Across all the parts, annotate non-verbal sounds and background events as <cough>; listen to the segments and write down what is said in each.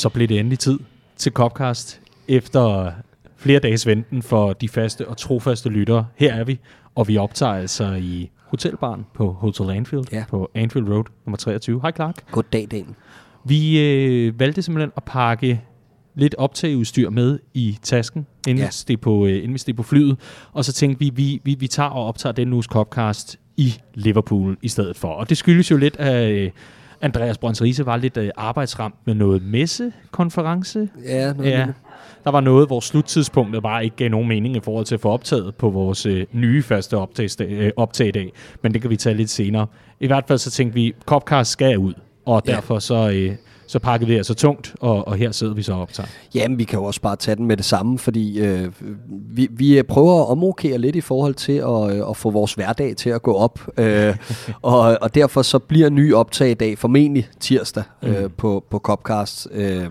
Så blev det endelig tid til Copcast efter flere dages venten for de faste og trofaste lyttere. Her er vi, og vi optager altså i Hotelbaren på Hotel Anfield Ja. på Anfield Road nummer 23. Hej Clark. Goddag, Dan. Vi øh, valgte simpelthen at pakke lidt optageudstyr med i tasken, inden, Ja. ja. steg på, øh, inden vi steg på flyet. Og så tænkte vi, vi, vi, vi tager og optager den uges Copcast i Liverpool i stedet for. Og det skyldes jo lidt, at øh, Andreas Brøns Riese var lidt øh, arbejdsramt med noget messekonference. Ja, noget Ja, der var noget, hvor sluttidspunktet bare ikke gav nogen mening i forhold til at få optaget på vores øh, nye første optagsdag, øh, optagedag. Men det kan vi tage lidt senere. I hvert fald så tænkte vi, Copcast skal ud, og Ja. derfor så, øh, så pakkede vi altså tungt, og, og her sidder vi så og optager. Jamen, vi kan jo også bare tage den med det samme, fordi øh, vi, vi prøver at omrokere lidt i forhold til at, øh, at få vores hverdag til at gå op. Øh, <laughs> og, og derfor så bliver ny optag i dag formentlig tirsdag øh, Mm. på, på Copcast, øh,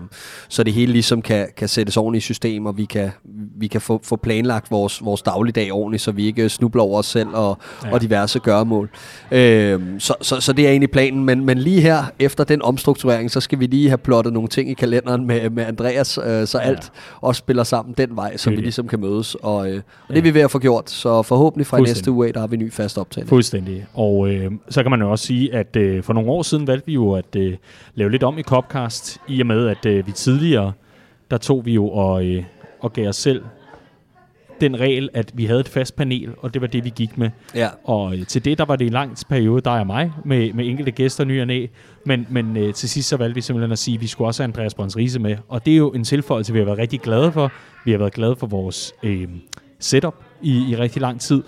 så det hele ligesom kan, kan sættes ordentligt i system, og vi kan, vi kan få, få planlagt vores, vores dagligdag ordentligt, så vi ikke snubler over os selv og, ja. og diverse gøremål. Øh, så, så, så det er egentlig planen, men, men lige her, efter den omstrukturering, så skal vi lige have plottet nogle ting i kalenderen med, med Andreas, øh, så Ja. ja. alt også spiller sammen den vej, så vi ligesom kan mødes. Og, øh, og det Ja. er vi ved at få gjort, så forhåbentlig fra næste uge der har vi en ny fast optagelse. Fuldstændig. Og øh, så kan man jo også sige, at øh, for nogle år siden valgte vi jo at øh, lave lidt om i Copcast, i og med at øh, vi tidligere, der tog vi jo og, øh, og gav os selv den regel, at vi havde et fast panel, og det var det, vi gik med. Ja. Og øh, til det, der var det en lang periode, der er mig, med, med enkelte gæster ny og næ. Men, men øh, til sidst så valgte vi simpelthen at sige, at vi skulle også have Andreas Brøns Riese med. Og det er jo en tilføjelse, vi har været rigtig glade for. Vi har været glade for vores øh, setup i, i rigtig lang tid.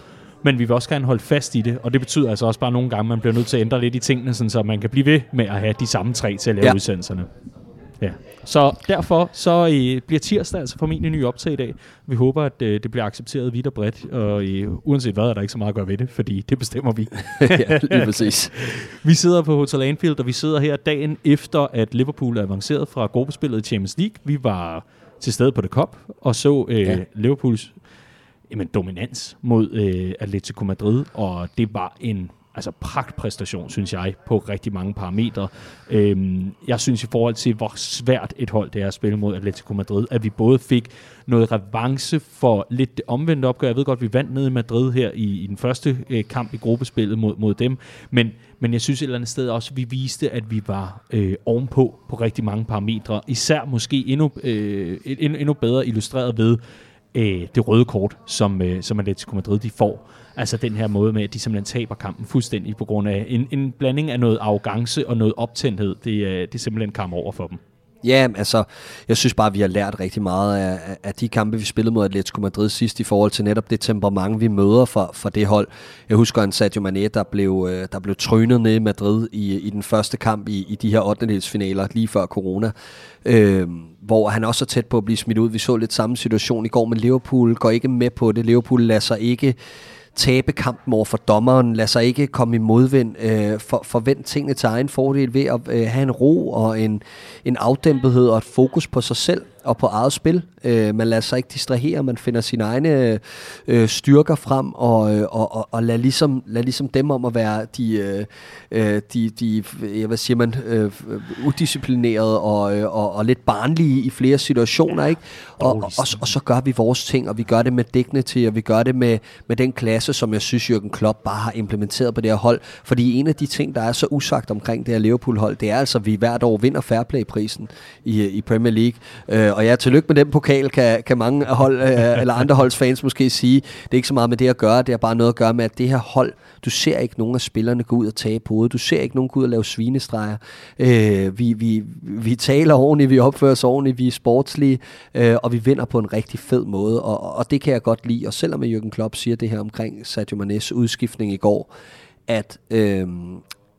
Men vi vil også gerne holde fast i det, og det betyder altså også bare nogle gange, at man bliver nødt til at ændre lidt i tingene, sådan så man kan blive ved med at have de samme tre til at lave. Ja. udsendelserne. Ja. Så derfor så øh, bliver tirsdag altså formentlig en ny optag i dag. Vi håber, at øh, det bliver accepteret vidt og bredt, og øh, uanset hvad, er der ikke så meget at gøre ved det, fordi det bestemmer vi. <laughs> ja, lige præcis. <laughs> Vi sidder på Hotel Anfield, og vi sidder her dagen efter, at Liverpool er avanceret fra gruppespillet i Champions League. Vi var til stede på The Cup og så øh. Ja. Liverpools jamen, dominans mod øh, Atletico Madrid, og det var en altså pragtpræstation, synes jeg, på rigtig mange parametre. Øhm, jeg synes i forhold til, hvor svært et hold det er at spille mod Atletico Madrid, at vi både fik noget revanche for lidt det omvendte opgør. Jeg ved godt, vi vandt ned i Madrid her i, i den første øh, kamp i gruppespillet mod, mod dem, men, men jeg synes et eller andet sted også, at vi viste, at vi var øh, ovenpå på rigtig mange parametre. Især måske endnu, øh, endnu, endnu bedre illustreret ved, øh, det røde kort, som, øh, som Atletico Madrid de får. Altså den her måde med, at de simpelthen taber kampen fuldstændig på grund af en, en blanding af noget arrogance og noget optændthed. Det, øh, det er simpelthen kamp over for dem. Ja, altså, jeg synes bare, vi har lært rigtig meget af, af- de kampe, vi spillede mod Atletico Madrid sidst, i forhold til netop det temperament, vi møder for, for det hold. Jeg husker en Sadio Mane, der blev, øh, der blev trynet ned i Madrid i, i den første kamp i, i de her 8. finaler lige før corona, øh, hvor han også er tæt på at blive smidt ud. Vi så lidt samme situation i går, med Liverpool går ikke med på det. Liverpool lader sig ikke tabe kampen over for dommeren, lad sig ikke komme i modvind, øh, for, forvent tingene til egen fordel ved at øh, have en ro og en, en afdæmpethed og et fokus på sig selv og på eget spil. Øh, man lader sig ikke distrahere, man finder sine egne øh, styrker frem og, øh, og, og, og lad, ligesom, lad ligesom dem om at være de, øh, øh, de, de ja, hvad siger man, øh, udisciplinerede og, øh, og, og lidt barnlige i flere situationer, ikke? Og, og, og, og så gør vi vores ting, og vi gør det med dignity, og vi gør det med, med den klasse, som jeg synes, Jürgen Klopp bare har implementeret på det her hold. Fordi en af de ting, der er så usagt omkring det her Liverpool-hold, det er altså, at vi hvert år vinder Fairplay-prisen i, i Premier League. Øh, Øh, og ja, tillykke med den pokal, kan, kan mange hold, øh, eller andre holds fans måske sige. Det er ikke så meget med det at gøre, det har bare noget at gøre med, at det her hold, du ser ikke nogen af spillerne gå ud og tage på hovedet. Du ser ikke nogen gå ud og lave svinestreger. Øh, vi, vi, vi taler ordentligt, vi opfører os ordentligt, vi er sportslige, øh, og vi vinder på en rigtig fed måde, og, og det kan jeg godt lide. Og selvom Jürgen Klopp siger det her omkring Sadio Manes udskiftning i går, at, øh,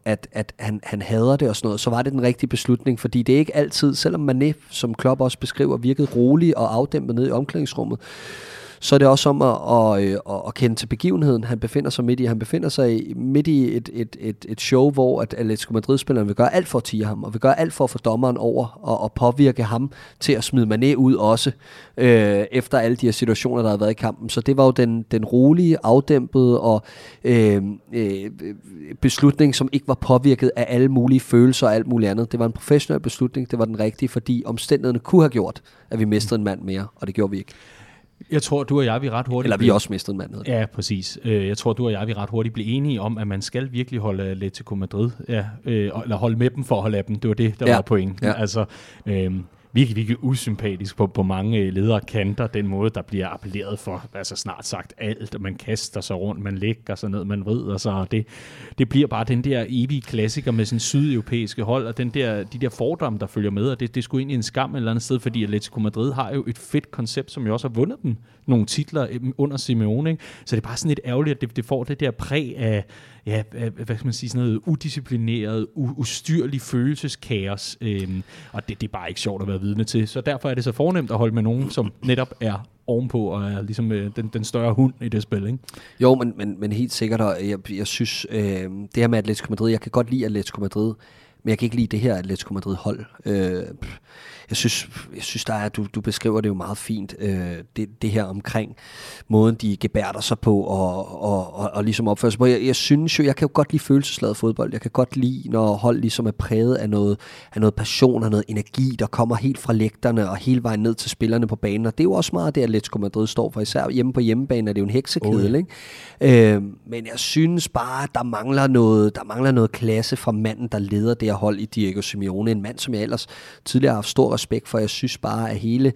at, at han, han hader det og sådan noget, så var det den rigtige beslutning, fordi det er ikke altid, selvom Mané, som Klopp også beskriver, virkede rolig og afdæmpet ned i omklædningsrummet, så er det også om at, at, at, at kende til begivenheden, han befinder sig midt i. Han befinder sig midt i et, et, et, et show, hvor at Atletico Madrid-spilleren vil gøre alt for at tige ham, og vil gøre alt for at få dommeren over og, og påvirke ham til at smide Mané ud også, øh, efter alle de her situationer, der har været i kampen. Så det var jo den, den rolige, afdæmpede og øh, øh, beslutning, som ikke var påvirket af alle mulige følelser og alt muligt andet. Det var en professionel beslutning, det var den rigtige, fordi omstændighederne kunne have gjort, at vi mistede en mand mere, og det gjorde vi ikke. Jeg tror, du og jeg vi ret hurtigt... Eller vi også mistet en mand. Ja, præcis. Øh, jeg tror, du og jeg vi ret hurtigt blev enige om, at man skal virkelig holde Atletico Madrid, ja, øh, eller holde med dem for at holde af dem. Det var det, der ja. var pointen. Ja. Altså, øh, virkelig, virkelig usympatisk på, på mange øh, ledere kanter, den måde, der bliver appelleret for, altså snart sagt alt, man kaster sig rundt, man lægger sig ned, man vrider sig, og det, det bliver bare den der evige klassiker med sin sydeuropæiske hold, og den der, de der fordomme, der følger med, og det, det skulle egentlig en skam et eller andet sted, fordi Atletico Madrid har jo et fedt koncept, som jo også har vundet den nogle titler under Simeone, ikke? så det er bare sådan lidt ærgerligt, at det, det får det der præg af, ja, hvad skal man sige, sådan noget udisciplineret, ustyrlig følelseskaos, øhm, og det, det er bare ikke sjovt at være vidne til. Så derfor er det så fornemt at holde med nogen, som netop er ovenpå og er ligesom øh, den, den større hund i det spil, ikke? Jo, men, men, men helt sikkert, og jeg, jeg synes, øh, det her med Atletico Madrid, jeg kan godt lide Atletico Madrid, men jeg kan ikke lide det her Atletico Madrid hold. Øh, jeg synes, jeg synes der er, du, du beskriver det jo meget fint, øh, det, det her omkring måden, de gebærder sig på og, og, og, og ligesom opfører sig på. Jeg, jeg synes jo, jeg kan jo godt lide følelsesladet fodbold. Jeg kan godt lide, når hold ligesom er præget af noget, af noget passion og noget energi, der kommer helt fra lægterne og hele vejen ned til spillerne på banen. Og det er jo også meget det, Atletico Madrid står for. Især hjemme på hjemmebane er det jo en heksekedel. Oh, ja. ikke? Øh, men jeg synes bare, der mangler, noget, der mangler noget klasse fra manden, der leder det her hold i Diego Simeone. En mand, som jeg ellers tidligere har haft stor respekt for. Jeg synes bare, at hele,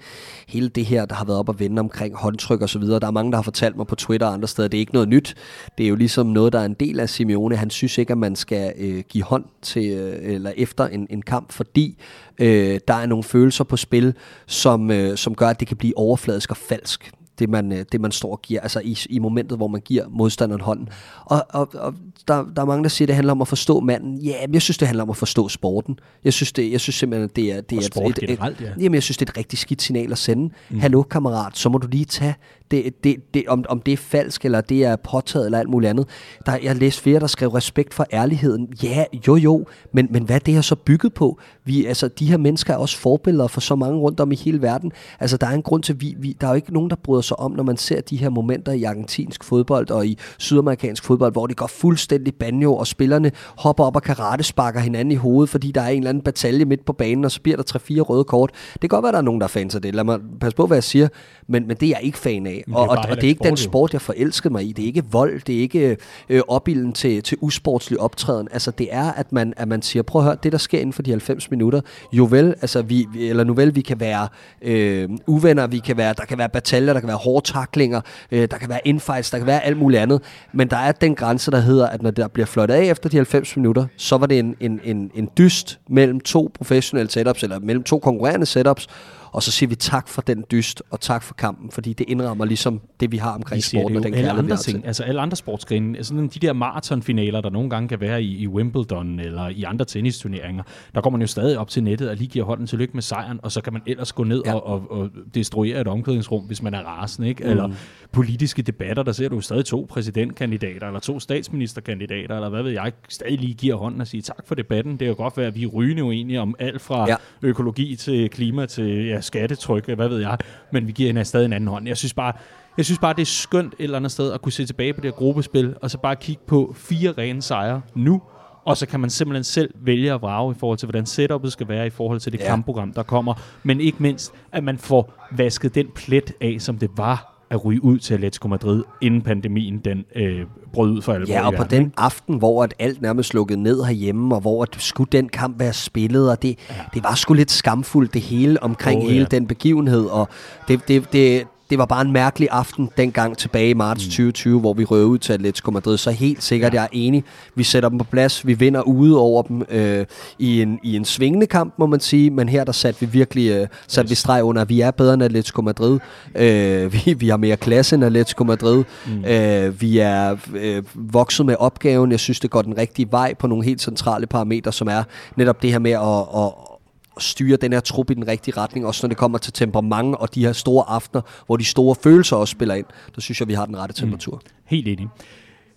hele det her, der har været op at vende omkring håndtryk og så videre, der er mange, der har fortalt mig på Twitter og andre steder, det er ikke noget nyt. Det er jo ligesom noget, der er en del af Simeone. Han synes ikke, at man skal øh, give hånd til øh, eller efter en, en kamp, fordi øh, der er nogle følelser på spil, som, øh, som gør, at det kan blive overfladisk og falsk det man, øh, det man står og giver, altså i, i momentet, hvor man giver modstanderen hånden. Og, og, og der, der er mange, der siger, at det handler om at forstå manden. Ja, men jeg synes, det handler om at forstå sporten. Jeg synes, det, jeg synes simpelthen, at det er, det er et, et, et, ja. jamen, jeg synes, det er et rigtig skidt signal at sende. Mm. Hallo, kammerat, så må du lige tage det, det, det, om, om det er falsk, eller det er påtaget, eller alt muligt andet. Der, jeg læste flere, der skrev respekt for ærligheden. Ja, jo jo, men, men hvad er det her så bygget på? Vi, altså, de her mennesker er også forbilleder for så mange rundt om i hele verden. Altså, der er en grund til, vi, vi, der er jo ikke nogen, der bryder sig om, når man ser de her momenter i argentinsk fodbold og i sydamerikansk fodbold, hvor det går fuldstændig banjo, og spillerne hopper op og karate sparker hinanden i hovedet, fordi der er en eller anden batalje midt på banen, og så bliver der tre-fire røde kort. Det kan godt være, der er nogen, der er fans af det. Lad mig passe på, hvad jeg siger, men, men det er jeg ikke fan af. Og, og, og det er ikke den sport, jeg forelskede mig i. Det er ikke vold, det er ikke øh, opbilden til, til usportslig optræden. Altså, det er, at man, at man siger, prøv at høre, det der sker inden for de 90 minutter, jo vel, altså, vi, eller nu vel, vi kan være øh, uvenner, vi kan være, der kan være bataljer, der kan være hårde taklinger, øh, der kan være infights, der kan være alt muligt andet. Men der er den grænse, der hedder, at når der bliver flot af efter de 90 minutter, så var det en, en, en, en dyst mellem to professionelle setups, eller mellem to konkurrerende setups, og så siger vi tak for den dyst, og tak for kampen, fordi det indrammer ligesom det, vi har omkring sporten, og den alle andre ting, altså alle andre sportsgrene, altså de der maratonfinaler, der nogle gange kan være i, i Wimbledon eller i andre tennisturneringer, der går man jo stadig op til nettet og lige giver hånden tillykke med sejren, og så kan man ellers gå ned ja. og, og, og destruere et omklædningsrum, hvis man er rasende, ikke? Mm. Eller politiske debatter, der ser du stadig to præsidentkandidater, eller to statsministerkandidater, eller hvad ved jeg, stadig lige giver hånden og siger tak for debatten. Det kan godt være, at vi er rygende uenige om alt fra ja. økologi til klima til ja, skattetryk, hvad ved jeg, men vi giver hende stadig en anden hånd. Jeg synes bare, jeg synes bare, det er skønt et eller andet sted at kunne se tilbage på det her gruppespil, og så bare kigge på fire rene sejre nu, og så kan man simpelthen selv vælge at vrage i forhold til, hvordan setupet skal være i forhold til det ja. kampprogram, der kommer. Men ikke mindst, at man får vasket den plet af, som det var at ryge ud til Atletico Madrid, inden pandemien den øh, brød ud for alvor. Ja, og på den aften, hvor at alt nærmest slukkede ned herhjemme, og hvor at skulle den kamp være spillet, og det, ja. det var sgu lidt skamfuldt, det hele omkring oh, hele ja. den begivenhed, og det, det, det, det var bare en mærkelig aften dengang tilbage i marts mm. 2020, hvor vi røg ud til Atletico Madrid. Så helt sikkert, ja. jeg er enig. Vi sætter dem på plads. Vi vinder ude over dem øh, i, en, i en svingende kamp, må man sige. Men her der satte vi virkelig øh, sat yes. vi streg under, at vi er bedre end Atletico Madrid. Øh, <laughs> vi, vi har mere klasse end Atletico Madrid. Mm. Øh, vi er øh, vokset med opgaven. Jeg synes, det går den rigtige vej på nogle helt centrale parametre, som er netop det her med at, at styre den her trup i den rigtige retning, også når det kommer til temperament og de her store aftener, hvor de store følelser også spiller ind. Der synes jeg, vi har den rette temperatur. Mm. Helt enig.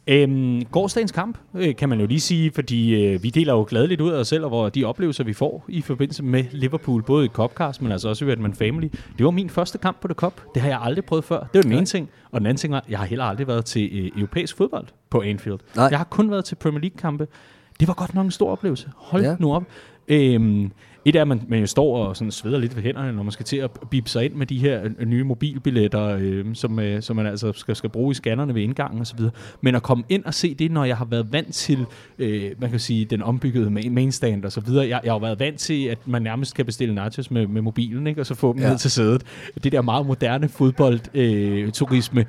Øhm, gårdsdagens kamp, øh, kan man jo lige sige, fordi øh, vi deler jo gladeligt ud af os selv, og hvor de oplevelser, vi får i forbindelse med Liverpool, både i Cupcast, men altså også i Redman Family. Det var min første kamp på The Cup. Det har jeg aldrig prøvet før. Det var den ene ting. Og den anden ting var, jeg har heller aldrig været til øh, europæisk fodbold på Anfield. Nej. Jeg har kun været til Premier League-kampe. Det var godt nok en stor oplevelse. Hold ja. nu op. Øhm, et er, at man, man står og sådan sveder lidt ved hænderne, når man skal til at bippe sig ind med de her øh, nye mobilbilletter, øh, som, øh, som man altså skal, skal bruge i scannerne ved indgangen osv. Men at komme ind og se det, når jeg har været vant til, øh, man kan sige, den ombyggede mainstand og så videre. Jeg, jeg har været vant til, at man nærmest kan bestille nachos med, med mobilen, ikke? og så få dem ja. ned til sædet. Det der meget moderne fodboldturisme, øh,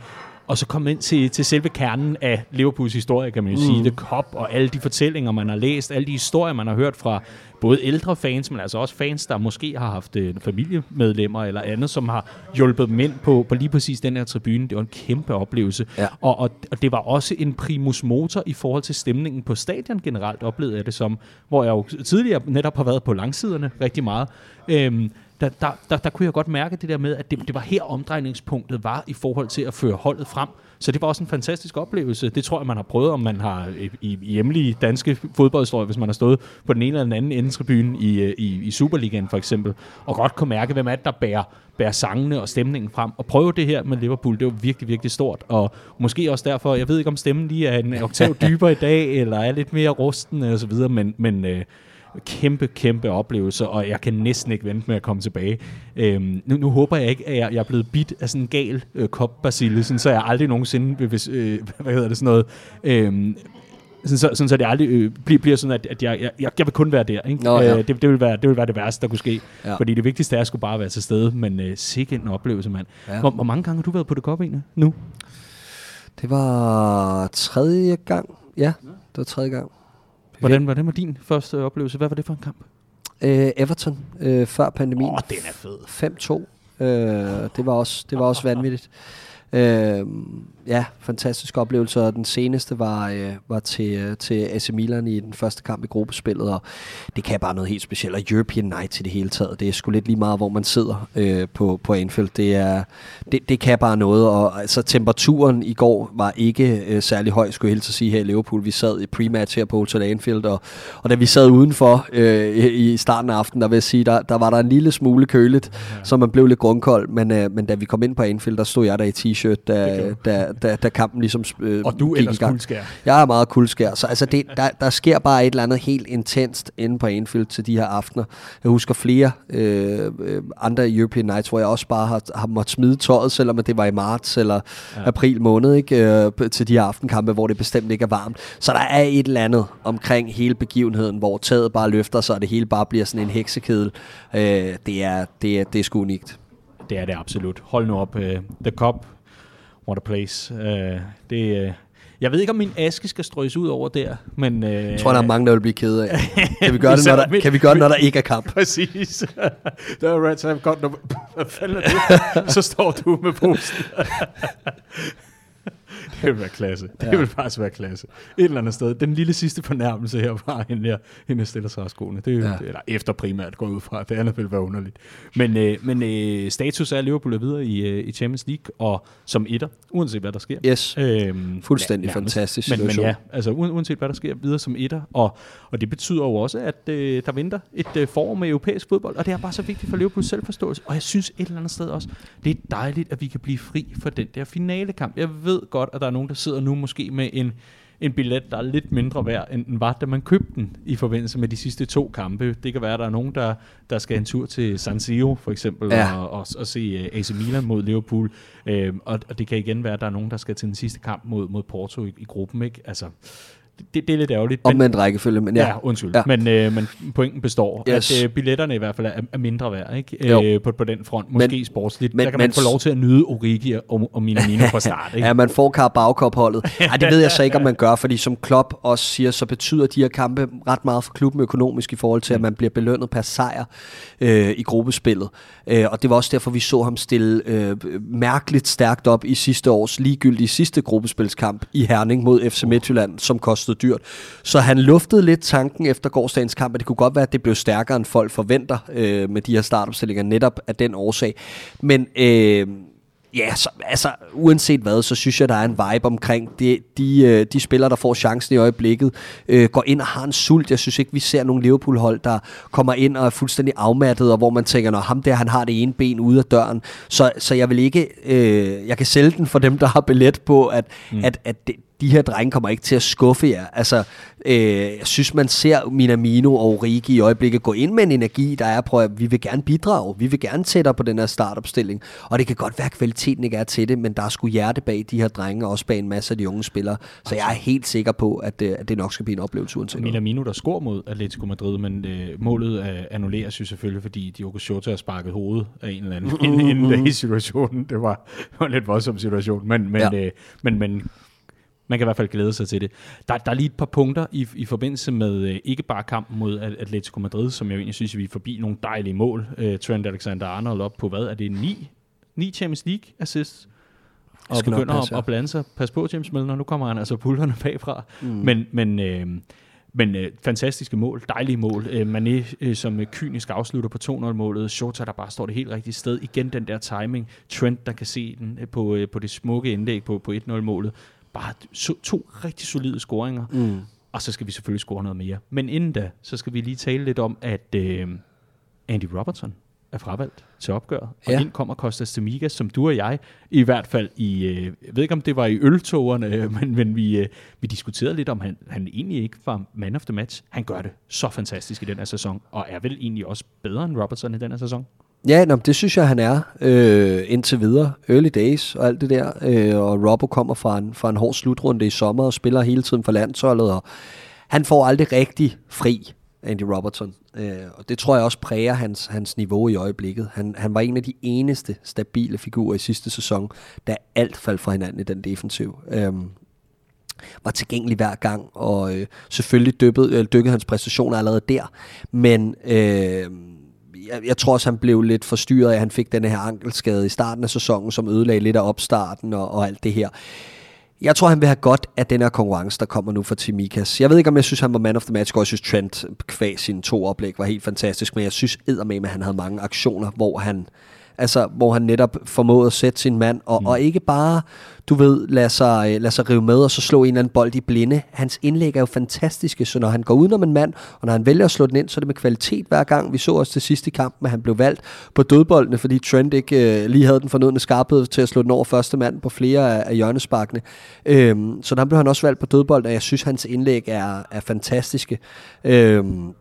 og så komme ind til, til selve kernen af Liverpools historie, kan man jo mm. sige. The Cup og alle de fortællinger, man har læst, alle de historier, man har hørt fra både ældre fans, men altså også fans, der måske har haft øh, familiemedlemmer eller andet, som har hjulpet dem ind på, på lige præcis den her tribune. Det var en kæmpe oplevelse. Ja. Og, og, og det var også en primus motor i forhold til stemningen på stadion generelt, oplevede jeg det som, hvor jeg jo tidligere netop har været på langsiderne rigtig meget. Øhm, der, der, der, der kunne jeg godt mærke det der med, at det, det var her omdrejningspunktet var i forhold til at føre holdet frem. Så det var også en fantastisk oplevelse. Det tror jeg, man har prøvet, om man har i, i hjemlige danske fodboldhistorier, hvis man har stået på den ene eller den anden ende tribune i, i, i Superligaen for eksempel, og godt kunne mærke, hvem er det, der bærer, bærer sangene og stemningen frem. Og prøve det her med Liverpool, det var virkelig, virkelig stort. Og måske også derfor, jeg ved ikke, om stemmen lige er en <laughs> oktav dybere i dag, eller er lidt mere rusten og så videre, men, men øh, kæmpe, kæmpe oplevelse, og jeg kan næsten ikke vente med at komme tilbage. Øhm, nu, nu håber jeg ikke, at jeg, jeg er blevet bit af sådan en gal øh, kopbacille, så jeg aldrig nogensinde, hvis, øh, <laughs> hvad hedder det sådan noget, øh, sådan, så, sådan så det aldrig øh, bliver, bliver sådan, at, at jeg, jeg, jeg vil kun være der. Ikke? Nå, ja. øh, det, det, vil være, det vil være det værste, der kunne ske. Ja. Fordi det vigtigste er at skulle bare være til stede, men øh, sikke en oplevelse, mand. Ja. Hvor, hvor mange gange har du været på det kop egentlig nu? Det var tredje gang. Ja, det var tredje gang. Hvordan, hvordan var din første oplevelse? Hvad var det for en kamp? Øh, Everton, øh, før pandemien. Åh, oh, den er fed. 5-2. Øh, det var også, det var også vanvittigt. Øh, ja, fantastisk oplevelse, og den seneste var, øh, var til, øh, til AC Milan i den første kamp i gruppespillet, og det kan bare noget helt specielt, og European Night i det hele taget. Det er sgu lidt lige meget, hvor man sidder øh, på, på Anfield. Det, er, det, det kan bare noget, og altså, temperaturen i går var ikke øh, særlig høj, skulle jeg helt sige her i Liverpool. Vi sad i pre-match her på Hotel Anfield, og, og da vi sad udenfor øh, i starten af aftenen, der vil jeg sige, der, der var der en lille smule køligt, ja. så man blev lidt grundkold, men, øh, men da vi kom ind på Anfield, der stod jeg der i t-shirt, da, da, da, da kampen ligesom øh, Og du er ellers kuldskær. Jeg er meget kuldskær. Så altså det, der, der sker bare et eller andet helt intenst inde på Anfield til de her aftener. Jeg husker flere øh, øh, andre European Nights, hvor jeg også bare har, har måttet smide tøjet, selvom det var i marts eller ja. april måned, ikke, øh, til de her aftenkampe, hvor det bestemt ikke er varmt. Så der er et eller andet omkring hele begivenheden, hvor taget bare løfter sig, og det hele bare bliver sådan en heksekedel. Øh, det, er, det, er, det er sgu unikt. Det er det absolut. Hold nu op. Uh, The Cup What a place. Uh, det, uh, jeg ved ikke, om min aske skal strøs ud over der, men... Uh, jeg tror, der er mange, der vil blive kede af. <laughs> Kan vi gøre, det, når der, kan vi gøre det, når der ikke er kamp? <laughs> Præcis. det er Reds have godt... <laughs> Hvad fanden er det? Så står du med posten. <laughs> det vil være klasse. Det ja. vil faktisk være klasse. Et eller andet sted. Den lille sidste fornærmelse her var, hende, der, hende stiller sig af skoene. Det er ja. eller efter primært går ud fra. Det andet vil være underligt. Men, øh, men øh, status er, Liverpool er videre i, øh, i Champions League, og som etter, uanset hvad der sker. Yes. Øhm, Fuldstændig ja, fantastisk situation. Men, men ja, altså uanset hvad der sker, videre som etter. Og, og det betyder jo også, at øh, der venter et øh, forår med europæisk fodbold, og det er bare så vigtigt for Liverpools selvforståelse. Og jeg synes et eller andet sted også, det er dejligt, at vi kan blive fri for den der finale kamp. Jeg ved godt, at der er nogen, der sidder nu måske med en, en billet, der er lidt mindre værd, end den var, da man købte den i forbindelse med de sidste to kampe. Det kan være, at der er nogen, der, der skal en tur til San Siro, for eksempel, ja. og, og, og se uh, AC Milan mod Liverpool. Uh, og, og det kan igen være, at der er nogen, der skal til den sidste kamp mod, mod Porto i, i gruppen. Ikke? Altså, det, det er lidt ærgerligt. Om en rækkefølge, men ja. Ja, undskyld. Ja. Men, øh, men pointen består, yes. at øh, billetterne i hvert fald er, er mindre værd ikke? Øh, på, på den front. Måske men, sportsligt. Men, der kan man få lov til at nyde Origi og, og Minamino fra start. <laughs> Ikke? ja, man får Carabao-kopholdet. <laughs> Ej, det ved jeg så ikke, om man gør, fordi som Klopp også siger, så betyder de her kampe ret meget for klubben økonomisk i forhold til, at man bliver belønnet per sejr øh, i gruppespillet. Øh, og det var også derfor, vi så ham stille øh, mærkeligt stærkt op i sidste års ligegyldige sidste gruppespilskamp i Herning mod FC Midtjylland, som kostede kostet dyrt. Så han luftede lidt tanken efter gårdsdagens kamp, at det kunne godt være, at det blev stærkere, end folk forventer øh, med de her startopstillinger, netop af den årsag. Men øh, Ja, så, altså uanset hvad, så synes jeg, der er en vibe omkring det. De, øh, de spillere, der får chancen i øjeblikket, øh, går ind og har en sult. Jeg synes ikke, vi ser nogle Liverpool-hold, der kommer ind og er fuldstændig afmattet, og hvor man tænker, når ham der, han har det ene ben ude af døren. Så, så jeg vil ikke, øh, jeg kan sælge den for dem, der har billet på, at, mm. at, at det, de her drenge kommer ikke til at skuffe jer. Altså, øh, jeg synes, man ser Minamino og Rigi i øjeblikket gå ind med en energi, der er på, at vi vil gerne bidrage, vi vil gerne tættere på den her startopstilling. Og det kan godt være, at kvaliteten ikke er til det, men der er sgu hjerte bag de her drenge, og også bag en masse af de unge spillere. Så jeg er helt sikker på, at, øh, at det nok skal blive en oplevelse uanset Minamino, der scorer mod Atletico Madrid, men øh, målet øh, annulleres jo selvfølgelig, fordi Diogo Jota har sparket hovedet af en eller anden inden i situationen. Det var, det var en lidt voldsom situation, men, men, ja. øh, men, men man kan i hvert fald glæde sig til det. Der, der er lige et par punkter i, i forbindelse med øh, ikke bare kampen mod Atletico Madrid, som jeg egentlig synes, vi er forbi nogle dejlige mål. Øh, Trent Alexander-Arnold op på hvad? Er det ni, ni Champions League assists? Og begynder passe, ja. at, at blande sig. Pas på, James Milner, nu kommer han altså pullerne <laughs> bagfra. Mm. Men, men øh, men øh, fantastiske mål, dejlige mål. Øh, Mané øh, som øh, kynisk afslutter på 2-0-målet. Shota, der bare står det helt rigtige sted. Igen den der timing. Trent, der kan se den øh, på, øh, på det smukke indlæg på, på 1-0-målet bare to, to rigtig solide scoringer. Mm. Og så skal vi selvfølgelig score noget mere. Men inden da, så skal vi lige tale lidt om, at øh, Andy Robertson er fravalgt til opgør. Og ja. ind kommer Kostas Stemigas, som du og jeg, i hvert fald i, øh, jeg ved ikke om det var i øltogerne, men, men vi, øh, vi diskuterede lidt om, han, han egentlig ikke var man of the match. Han gør det så fantastisk i den her sæson, og er vel egentlig også bedre end Robertson i den her sæson. Ja, nå, det synes jeg, han er øh, indtil videre. Early days og alt det der. Øh, og Robbo kommer fra en, fra en hård slutrunde i sommer og spiller hele tiden for landsholdet. Og han får aldrig rigtig fri, Andy Robertson. Øh, og det tror jeg også præger hans, hans niveau i øjeblikket. Han, han var en af de eneste stabile figurer i sidste sæson, da alt faldt fra hinanden i den defensiv. Øh, var tilgængelig hver gang, og øh, selvfølgelig dyppede, øh, dykkede hans præstationer allerede der. Men... Øh, jeg, jeg tror også, han blev lidt forstyrret af, at han fik den her ankelskade i starten af sæsonen, som ødelagde lidt af opstarten og, og alt det her. Jeg tror, han vil have godt af den her konkurrence, der kommer nu fra Timikas. Jeg ved ikke, om jeg synes, han var man of the match, og jeg synes, Trent kvæg sine to oplæg var helt fantastisk, men jeg synes eddermame, at han havde mange aktioner, hvor han, altså, hvor han netop formåede at sætte sin mand, og, mm. og ikke bare, du ved, lade sig, lade sig rive med, og så slå en eller anden bold i blinde. Hans indlæg er jo fantastiske, så når han går udenom en mand, og når han vælger at slå den ind, så er det med kvalitet hver gang. Vi så også til sidste kamp, at han blev valgt på dødboldene, fordi Trent ikke øh, lige havde den fornødne skarphed til at slå den over første mand på flere af, af hjørnesparkene. Øhm, så der blev han også valgt på dødbold, og jeg synes, hans indlæg er, er fantastiske. Øhm,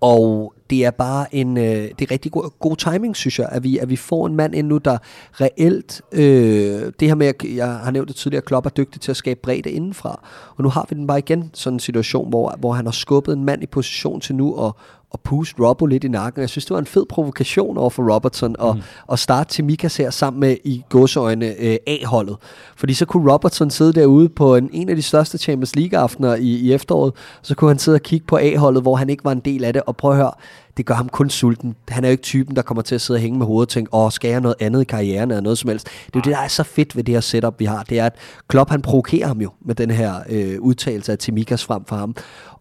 og det er bare en øh, det er rigtig god, god timing, synes jeg, at vi, at vi får en mand ind nu, der reelt, øh, det her med, at jeg har nævnt det tidligere, Klopp er dygtig til at skabe bredde indenfra, og nu har vi den bare igen, sådan en situation, hvor, hvor han har skubbet en mand i position til nu at, og puste Robbo lidt i nakken. Jeg synes, det var en fed provokation over for Robertson at, mm. at starte til Mikas her sammen med i godsøjne øh, A-holdet. Fordi så kunne Robertson sidde derude på en, en af de største Champions League-aftener i, i efteråret, og så kunne han sidde og kigge på A-holdet, hvor han ikke var en del af det, og prøve at høre, det gør ham kun sulten. Han er jo ikke typen, der kommer til at sidde og hænge med hovedet og tænke, åh, skal jeg noget andet i karrieren eller noget som helst. Det er jo det, der er så fedt ved det her setup, vi har. Det er, at Klopp, han provokerer ham jo med den her øh, udtalelse af Timikas frem for ham.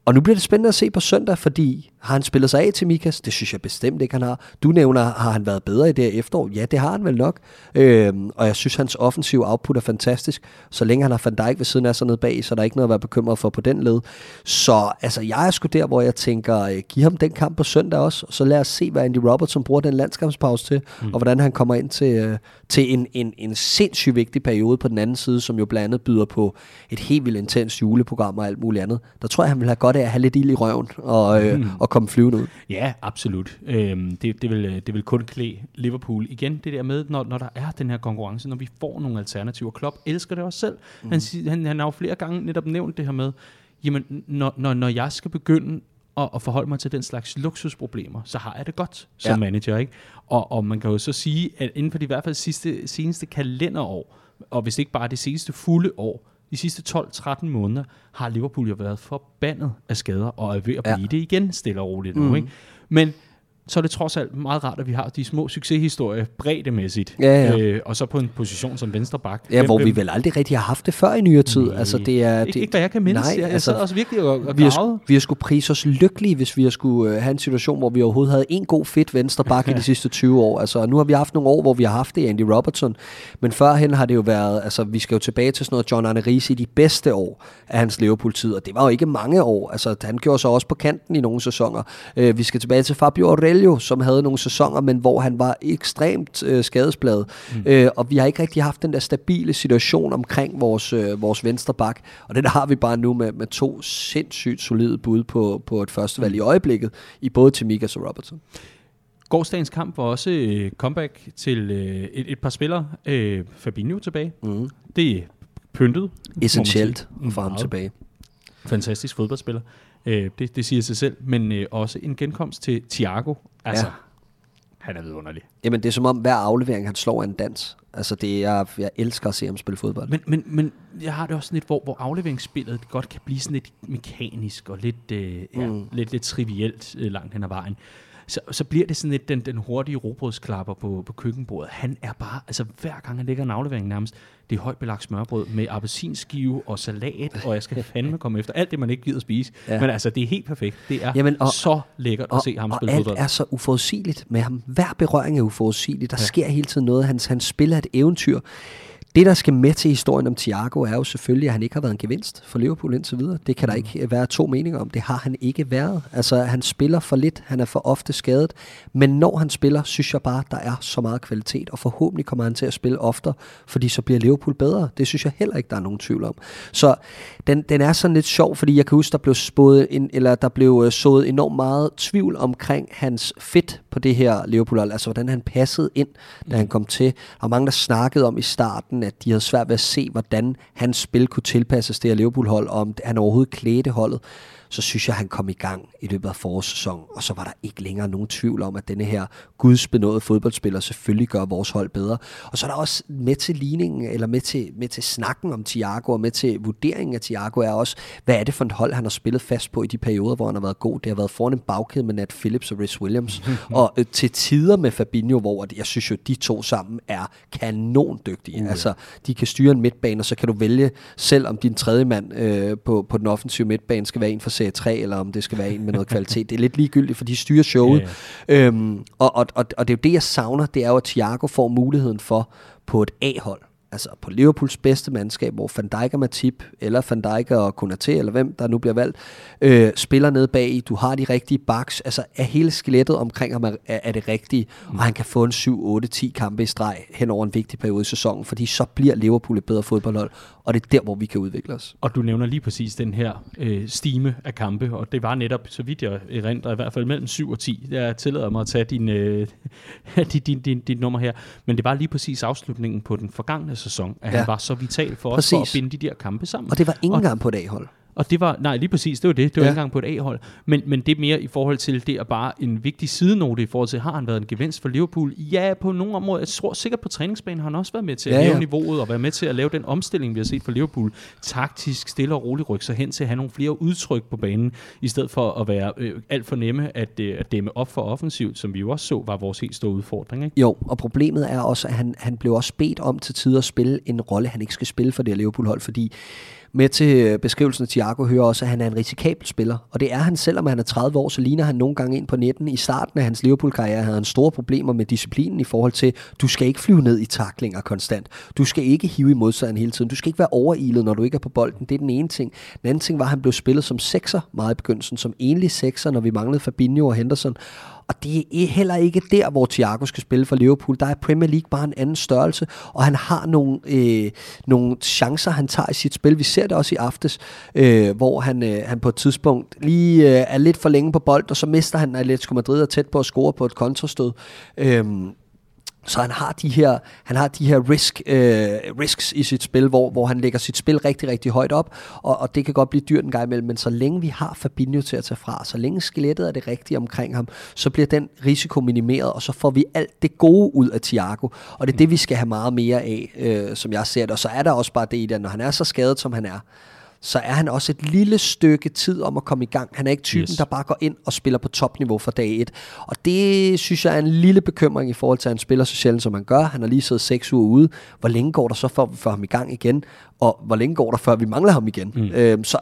Og nu bliver det spændende at se på søndag, fordi har han spillet sig af til Mikas? Det synes jeg bestemt ikke, han har. Du nævner, har han været bedre i det her efterår? Ja, det har han vel nok. Øhm, og jeg synes, hans offensiv output er fantastisk. Så længe han har Van Dijk ved siden af sig nede bag, så er der ikke noget at være bekymret for på den led. Så altså, jeg er sgu der, hvor jeg tænker, øh, giv ham den kamp på søndag også, og så lad os se, hvad Andy Robertson bruger den landskampspause til, mm. og hvordan han kommer ind til, øh, til en, en, en sindssygt vigtig periode på den anden side, som jo blandt andet byder på et helt vildt intens juleprogram og alt muligt andet. Der tror jeg, han vil have godt af at have lidt ild i røven og, øh, mm. og komme flyvende ud. Ja, absolut. Øhm, det, det, vil, det vil kun klæde Liverpool. Igen, det der med, når, når der er den her konkurrence, når vi får nogle alternativer. Klopp elsker det også selv. Mm. Han, han, han har jo flere gange netop nævnt det her med, jamen, når, når, når jeg skal begynde at, at forholde mig til den slags luksusproblemer, så har jeg det godt som ja. manager. Ikke? Og, og man kan jo så sige, at inden for de i hvert fald sidste, seneste kalenderår, og hvis ikke bare det seneste fulde år, de sidste 12-13 måneder har Liverpool jo været forbandet af skader, og er ved at blive ja. det igen stille og roligt nu. Mm. Ikke? Men så er det trods alt meget rart, at vi har de små succeshistorier breddemæssigt. Ja, ja. Øh, og så på en position som venstre bak. Ja, hvor vi vel aldrig rigtig har haft det før i nyere tid. Nej, altså, det er, ikke, det, ikke hvad jeg kan mindes. nej, jeg, jeg altså, sad også virkelig og, og vi har, vi har skulle prise os lykkelige, hvis vi har skulle øh, have en situation, hvor vi overhovedet havde en god fedt venstre bak i de <laughs> sidste 20 år. Altså, nu har vi haft nogle år, hvor vi har haft det Andy Robertson, men førhen har det jo været, altså vi skal jo tilbage til sådan noget John Arne Riise i de bedste år af hans Liverpool-tid, og det var jo ikke mange år. Altså, han gjorde så også på kanten i nogle sæsoner. Øh, vi skal tilbage til Fabio Aurelio, som havde nogle sæsoner, men hvor han var ekstremt øh, skadesbladet. Mm. Øh, og vi har ikke rigtig haft den der stabile situation omkring vores, øh, vores venstre bak, og den har vi bare nu med, med to sindssygt solide bud på, på et førstevalg i øjeblikket, i både Timikas og Robertson. Gårdsdagens kamp var også øh, comeback til øh, et, et par spillere. Øh, Fabinho tilbage. Mm. Det er pyntet. Essentielt at få ham tilbage. Fantastisk fodboldspiller. Øh, det, det siger sig selv. Men øh, også en genkomst til Thiago. Altså, Ja. han er vidunderlig. Jamen, det er som om hver aflevering, han slår en dans. Altså, det er, jeg elsker at se ham spille fodbold. Men, men, men jeg har det også sådan lidt, hvor, hvor afleveringsspillet godt kan blive sådan lidt mekanisk og lidt, øh, ja, mm. lidt, lidt trivielt øh, langt hen ad vejen. Så, så bliver det sådan lidt den, den hurtige robrødsklapper på, på køkkenbordet. Han er bare, altså hver gang han lægger en aflevering nærmest, det er højt belagt smørbrød med appelsinskive og salat, og jeg skal fandme komme efter alt det, man ikke gider spise. Ja. Men altså, det er helt perfekt. Det er Jamen, og- så lækkert at og, se ham og spille alt fodbold. er så uforudsigeligt med ham. Hver berøring er uforudsigelig. Der ja. Sker hele tiden noget. Hans, hans spil er et eventyr. Det, der skal med til historien om Thiago, er jo selvfølgelig, at han ikke har været en gevinst for Liverpool indtil videre. Det kan der ikke være to meninger om. Det har han ikke været. Altså, han spiller for lidt. Han er for ofte skadet. Men når han spiller, synes jeg bare, der er så meget kvalitet. Og forhåbentlig kommer han til at spille oftere, fordi så bliver Liverpool bedre. Det synes jeg heller ikke, der er nogen tvivl om. Så den, den er sådan lidt sjov, fordi jeg kan huske, der blev spået en, eller der blev øh, sået enormt meget tvivl omkring hans fit på det her liverpool. Altså, hvordan han passede ind, da han kom til. Var mange, der snakkede om i starten, at de havde svært ved at se, hvordan hans spil kunne tilpasses det her Liverpool-hold, og om han overhovedet klædte holdet. Så synes jeg, han kom i gang i løbet af forårssæsonen, og så var der ikke længere nogen tvivl om, at denne her gudsbenåede fodboldspiller selvfølgelig gør vores hold bedre. Og så er der også med til ligningen, eller med til, med til snakken om Thiago, og med til vurderingen af Thiago, er også, hvad er det for et hold, han har spillet fast på i de perioder, hvor han har været god. Det har været foran en bagkæde med Nat Phillips og Rhys Williams, <laughs> og øh, til tider med Fabinho, hvor jeg synes jo, de to sammen er kanon dygtige. Uh, altså, de kan styre en midtbane, og så kan du vælge selv, om din tredje mand øh, på, på den offensive midtbane skal være en fra serie 3, eller om det skal være en med noget kvalitet. Det er lidt ligegyldigt, for de styrer showet. Ja, Øhm, og, og, og, og det er jo det, jeg savner, det er jo, at Thiago får muligheden for på et A-hold, altså på Liverpools bedste mandskab, hvor Van Dijk og Matip, eller Van Dijk og Konaté, eller hvem der nu bliver valgt, øh, spiller ned bag i, du har de rigtige backs, altså er hele skelettet omkring ham er, er det rigtige, og han kan få en 7, 8, 10 kampe i streg hen over en vigtig periode i sæsonen, fordi så bliver Liverpool et bedre fodboldhold, og det er der, hvor vi kan udvikle os. Og du nævner lige præcis den her øh, stime af kampe, og det var netop, så vidt jeg erindrer, i hvert fald mellem 7 og 10. Jeg tillader mig at tage din, øh, <laughs> din, din, din, din nummer her. Men det var lige præcis afslutningen på den forgangne sæson, at ja. Han var så vital for os for at binde de der kampe sammen. Og det var ikke engang på et A-hold. Og det var, nej lige præcis, det var det. Det var Ja. ikke engang på et A-hold. Men, men det er mere i forhold til, det er bare en vigtig sidenote i forhold til, har han været en gevinst for Liverpool? Ja, på nogle områder. Jeg tror sikkert på træningsbanen har han også været med til at Ja, ja, ja. hæve niveauet og være med til at lave den omstilling, vi har set for Liverpool. Taktisk, stille og roligt rykke sig hen til at have nogle flere udtryk på banen, i stedet for at være øh, alt for nemme at, øh, at dæmme op for offensivt, som vi jo også så var vores helt store udfordring. Ikke? Jo, og problemet er også, at han, han blev også bedt om til tider at spille en rolle, han ikke skal spille for det her Liverpool-hold, fordi med til øh, beskrivelsen af Thiago hører også, at han er en risikabel spiller. Og det er han, selvom han er 30 år, så ligner han nogle gange ind på netten. I starten af hans Liverpool-karriere havde han store problemer med disciplinen i forhold til, du skal ikke flyve ned i taklinger konstant. Du skal ikke hive i modstanderen hele tiden. Du skal ikke være overilet, når du ikke er på bolden. Det er den ene ting. Den anden ting var, at han blev spillet som sekser meget i begyndelsen, som enlig sekser, når vi manglede Fabinho og Henderson. Og det er heller ikke der, hvor Thiago skal spille for Liverpool. Der er Premier League bare en anden størrelse, og han har nogle, øh, nogle chancer, han tager i sit spil. Vi ser det også i aftes, øh, hvor han, øh, han på et tidspunkt lige øh, er lidt for længe på bold, og så mister han, Atletico Madrid er tæt på at score på et kontrastød. Øh, så han har de her, han har de her risk, øh, risks i sit spil, hvor, hvor han lægger sit spil rigtig, rigtig højt op, og, og det kan godt blive dyrt en gang imellem, men så længe vi har Fabinho til at tage fra, så længe skelettet er det rigtige omkring ham, så bliver den risiko minimeret, og så får vi alt det gode ud af Thiago, og det er det, vi skal have meget mere af, øh, som jeg ser det, og så er der også bare det i det, når han er så skadet, som han er, så er han også et lille stykke tid om at komme i gang. Han er ikke typen, yes. Der bare går ind og spiller på topniveau fra dag 1. Og det synes jeg er en lille bekymring i forhold til, at han spiller så sjældent, som han gør. Han har lige siddet seks uger ude. Hvor længe går der så, før vi får ham i gang igen? Og hvor længe går der, før vi mangler ham igen? Mm. Øhm, så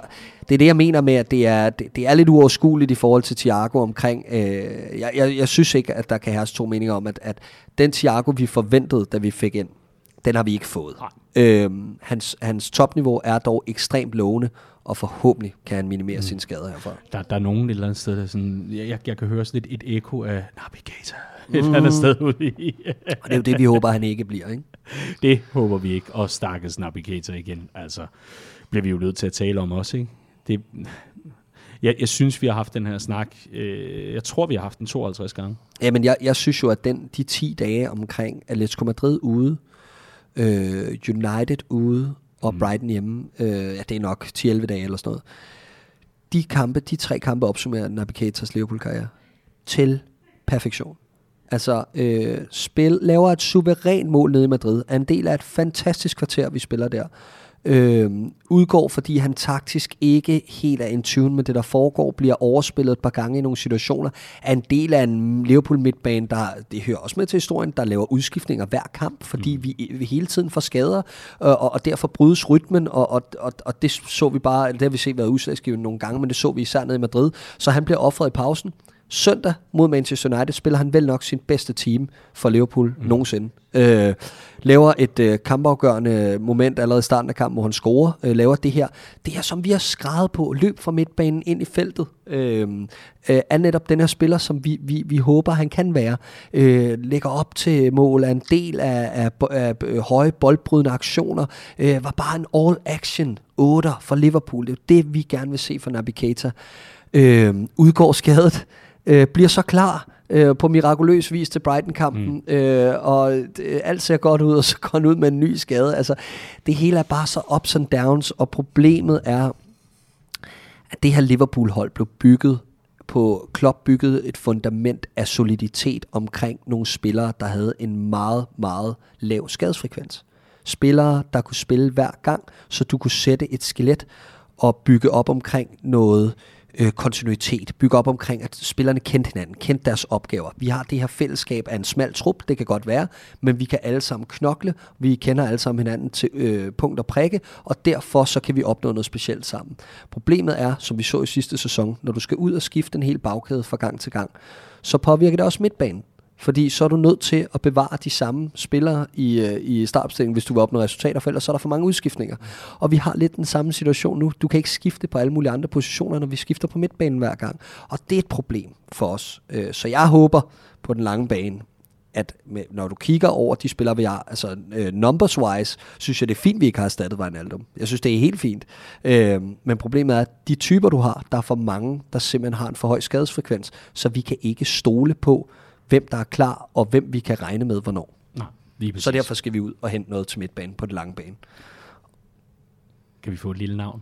det er det, jeg mener med, at det er, det, det er lidt uoverskueligt i forhold til Thiago omkring... Øh, jeg, jeg, jeg synes ikke, at der kan herske to meninger om, at, at den Thiago, vi forventede, da vi fik ind, den har vi ikke fået. Øhm, hans, hans topniveau er dog ekstremt lovende, og forhåbentlig kan han minimere mm. sine skader herfra. Der, der er nogen et eller andet sted, der sådan, jeg, jeg, jeg kan høre sådan et, et ekko af Navigator et eller andet sted ude i. Og det er jo det, vi håber, han ikke bliver. Ikke? <laughs> det håber vi ikke. Og stakkels Navigator igen. Altså, bliver vi jo nødt til at tale om også, ikke? Det, jeg, jeg synes, vi har haft den her snak. Øh, jeg tror, vi har haft den 52 gange. Jamen, jeg, jeg synes jo, at den, de 10 dage omkring Atletico Madrid ude, øh, United ude og mm. Brighton hjemme, øh, ja, det er nok 10-11 dage eller sådan noget. De kampe, de tre kampe opsummerer Navigators Liverpool-karriere til perfektion. Altså, øh, spil, laver et suverænt mål nede i Madrid, er en del af et fantastisk kvarter, vi spiller der. Øh, udgår, fordi han taktisk ikke helt er in tune med det, der foregår, bliver overspillet et par gange i nogle situationer, er en del af en Liverpool midtbane, der, det hører også med til historien, der laver udskiftninger hver kamp, fordi mm. vi, vi hele tiden får skader, øh, og, og derfor brydes rytmen, og, og, og, og det så vi bare, det har vi set været udslagsgivende nogle gange, men det så vi især nede i Madrid, så han bliver offret i pausen. Søndag mod Manchester United spiller han vel nok sin bedste team for Liverpool mm. nogensinde. Øh, laver et øh, kampafgørende moment allerede i starten af kampen, hvor han scorer. Øh, laver det her. Det her, som vi har skrevet på. Løb fra midtbanen ind i feltet. Øh, øh, er netop den her spiller, som vi, vi, vi håber, han kan være. Øh, lægger op til mål, er en del af, af, af, af øh, høje boldbrydende aktioner. Øh, var bare en all-action 8 for Liverpool. Det er det, vi gerne vil se for Navigator. Øh, udgår skadet øh, bliver så klar øh, på mirakuløs vis til Brighton-kampen, mm. øh, og øh, alt ser godt ud, <laughs> og så går han ud med en ny skade. Altså, det hele er bare så ups and downs, og problemet er, at det her Liverpool-hold blev bygget på Klopp bygget et fundament af soliditet omkring nogle spillere, der havde en meget, meget lav skadesfrekvens. Spillere, der kunne spille hver gang, så du kunne sætte et skelet og bygge op omkring noget øh, øh, kontinuitet, bygge op omkring, at spillerne kendte hinanden, kendte deres opgaver. Vi har det her fællesskab af en smal trup, det kan godt være, men vi kan alle sammen knokle, vi kender alle sammen hinanden til øh, punkt og prikke, og derfor så kan vi opnå noget specielt sammen. Problemet er, som vi så i sidste sæson, når du skal ud og skifte en hel bagkæde fra gang til gang, så påvirker det også midtbanen. Fordi så er du nødt til at bevare de samme spillere i, øh, i startopstillingen, hvis du vil opnå resultater, for ellers så er der for mange udskiftninger. Og vi har lidt den samme situation nu. Du kan ikke skifte på alle mulige andre positioner, når vi skifter på midtbanen hver gang. Og det er et problem for os. Øh, så jeg håber på den lange bane, at med, når du kigger over de spillere, vi har, altså øh, numbers wise, synes jeg, det er fint, vi ikke har erstattet Wijnaldum. Jeg synes, det er helt fint. Men problemet er, at de typer, du har, der er for mange, der simpelthen har en for høj skadesfrekvens, så vi kan ikke stole på, hvem der er klar, og hvem vi kan regne med, hvornår. Nej, lige præcis. Så derfor skal vi ud og hente noget til midtbanen på den lange bane. Kan vi få et lille navn?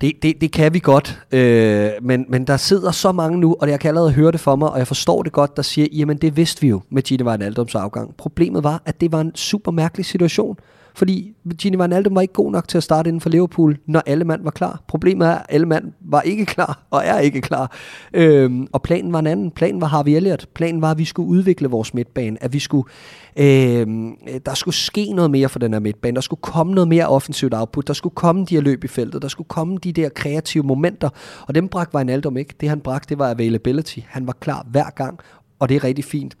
Det, det, det kan vi godt, øh, men, men der sidder så mange nu, og jeg kan allerede høre det for mig, og jeg forstår det godt, der siger, jamen det vidste vi jo med Gini Wijnaldums afgang. Problemet var, at det var en super mærkelig situation, fordi Gini Wijnaldum var ikke god nok til at starte inden for Liverpool, når alle mand var klar. Problemet er, at alle mand var ikke <laughs> klar, og er ikke klar. Øhm, og planen var en anden. Planen var Harvey Elliott. Planen var, at vi skulle udvikle vores midtbane, at vi skulle, øhm, der skulle ske noget mere for den her midtbane. Der skulle komme noget mere offensivt output. Der skulle komme de her løb i feltet. Der skulle komme de der kreative momenter. Og dem bragte Wijnaldum ikke. Det han bragte, det var availability. Han var klar hver gang, og det er rigtig fint.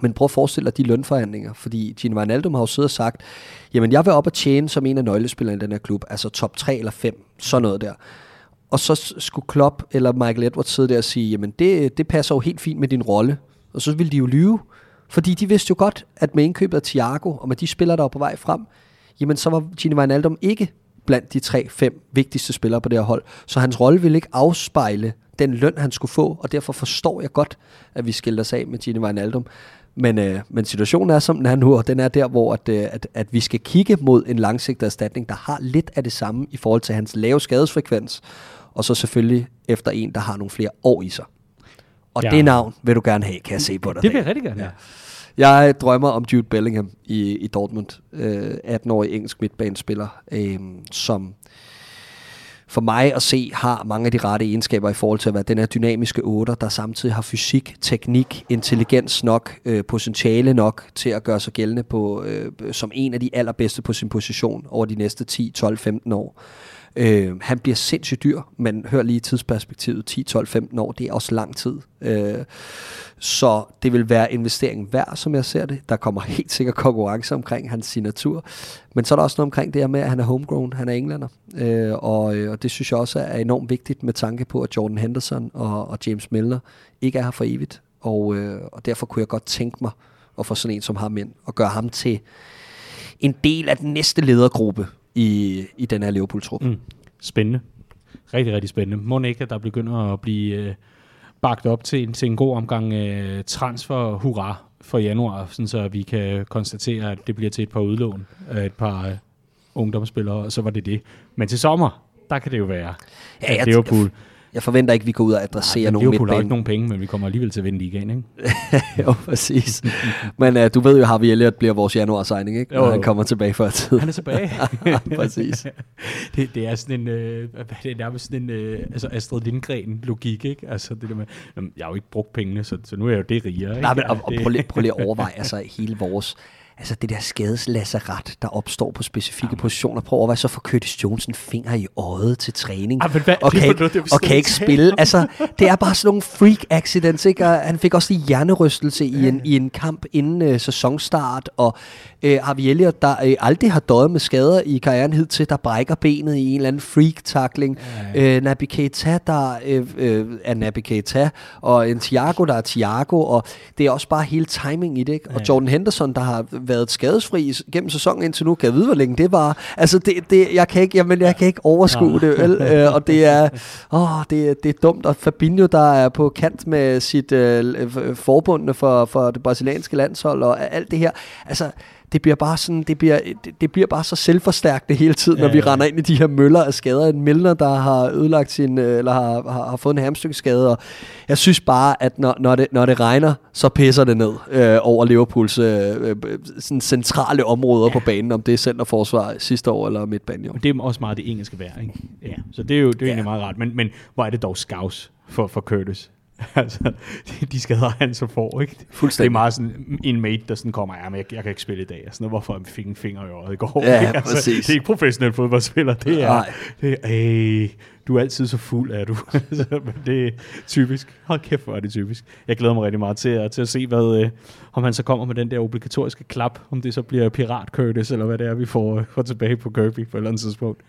Men prøv at forestille dig de lønforhandlinger, fordi Gino Wijnaldum har jo siddet og sagt, jamen jeg vil op og tjene som en af nøglespillerne i den her klub, altså top 3 eller 5, sådan noget der. Og så skulle Klopp eller Michael Edwards sidde der og sige, jamen det, det passer jo helt fint med din rolle. Og så ville de jo lyve, fordi de vidste jo godt, at med indkøbet af Thiago, og med de spillere, der var på vej frem, jamen så var Gino Wijnaldum ikke blandt de 3-5 vigtigste spillere på det her hold. Så hans rolle ville ikke afspejle den løn, han skulle få, og derfor forstår jeg godt, at vi skiller os af med Gino Wijnaldum. Men, øh, men situationen er, som den er nu, og den er der, hvor at, øh, at, at vi skal kigge mod en langsigtet erstatning, der har lidt af det samme i forhold til hans lave skadesfrekvens, og så selvfølgelig efter en, der har nogle flere år i sig. Og Ja. det navn vil du gerne have, kan jeg se på dig. Det vil jeg rigtig gerne. Ja. Jeg drømmer om Jude Bellingham i, i Dortmund, øh, 18-årig engelsk midtbanespiller, øh, som for mig at se, har mange af de rette egenskaber i forhold til at være den her dynamiske 8, der samtidig har fysik, teknik, intelligens nok, øh, potentiale nok til at gøre sig gældende på, øh, som en af de allerbedste på sin position over de næste 10, 12, 15 år. Øh, han bliver sindssygt dyr, men hør lige tidsperspektivet, 10, 12, 15 år, det er også lang tid. Øh, så det vil være investering værd, som jeg ser det. Der kommer helt sikkert konkurrence omkring hans signatur. Men så er der også noget omkring det her med, at han er homegrown, han er englænder. Øh, og, øh, og det synes jeg også er enormt vigtigt med tanke på, at Jordan Henderson og, og James Milner ikke er her for evigt. Og, øh, og derfor kunne jeg godt tænke mig at få sådan en som ham ind, og gøre ham til en del af den næste ledergruppe i, i den her Liverpool-trup. Mm. Spændende. Rigtig, rigtig spændende. Må ikke, at der begynder at blive øh, bagt op til en, til en god omgang øh, transfer hurra for januar, sådan så vi kan konstatere, at det bliver til et par udlån af et par øh, ungdomsspillere, og så var det det. Men til sommer, der kan det jo være, ja, at Liverpool... Jeg forventer ikke, at vi går ud og adresserer nogen midtbanen. Liverpool har ikke nogen penge, men vi kommer alligevel til at vinde ligaen, ikke? <laughs> jo, præcis. men uh, du ved jo, Harvey Elliott bliver vores januar-signing, ikke? Når jo, han kommer tilbage før tid. Han er tilbage. <laughs> præcis. <laughs> det, det, er sådan en, øh, det er nærmest sådan en øh, altså Astrid Lindgren-logik, ikke? Altså det der med, jeg har jo ikke brugt pengene, så, så nu er jeg jo det rigere, ikke? Nej, men og, og prøv, lige, prøv lige at overveje, altså hele vores altså det der skadeslasseret, der opstår på specifikke Jamen. positioner. Prøv at overveje, så får Curtis Jones en finger i øjet til træning, Jamen, hvad, og, kan ikke, og kan ikke spille. Altså, det er bare sådan nogle freak accidents, ikke? Og han fik også lige hjernerystelse i en, i en kamp inden uh, sæsonstart, og uh, Harvey Elliott, der uh, aldrig har døjet med skader i karrieren hidtil, der brækker benet i en eller anden freak-tackling. Ja. Uh, Naby Keita, der uh, uh, er Naby Keita, og en Thiago, der er Thiago, og det er også bare hele timing i det, ikke? Og ja. Jordan Henderson, der har været skadesfri gennem sæsonen indtil nu. Kan jeg vide, hvor længe det var? Altså, det, det, jeg, kan ikke, jamen, jeg kan ikke overskue ja. det, vel? øh, og det er, åh, det, det er dumt. Og Fabinho, der er på kant med sit øh, forbundne for, for det brasilianske landshold, og alt det her. Altså, det bliver bare sådan, det bliver, det, det bliver bare så selvforstærkende hele tiden, ja, når vi ja. render ind i de her møller af skader. En Milner, der har ødelagt sin, øh, eller har, har, har fået en hamstykskade, og jeg synes bare, at når, når, det, når det regner, så pisser det ned øh, over Liverpools øh, øh, sådan centrale områder ja. på banen, om det er centerforsvar sidste år eller midtbanen. Det er også meget det engelske vejr, ikke? Ja, så det er jo det er ja. egentlig meget rart, men, men hvor er det dog skavs for, for Curtis? <laughs> altså, de skader han så får, ikke? Fuldstændig. Det er meget sådan en mate, der sådan kommer, ja, men jeg, jeg kan ikke spille i dag. Sådan noget, hvorfor han fik en finger i øjet i går. Ja, altså, præcis. Det er ikke professionel fodboldspiller, det er, Nej. det er øh, du er altid så fuld, er du. <laughs> Altså, det er typisk. Hold kæft, hvor er det typisk. Jeg glæder mig rigtig meget til, at, til at se, hvad, øh, om han så kommer med den der obligatoriske klap, om det så bliver Pirat Curtis, eller hvad det er, vi får, øh, får tilbage på Kirby på et eller andet tidspunkt.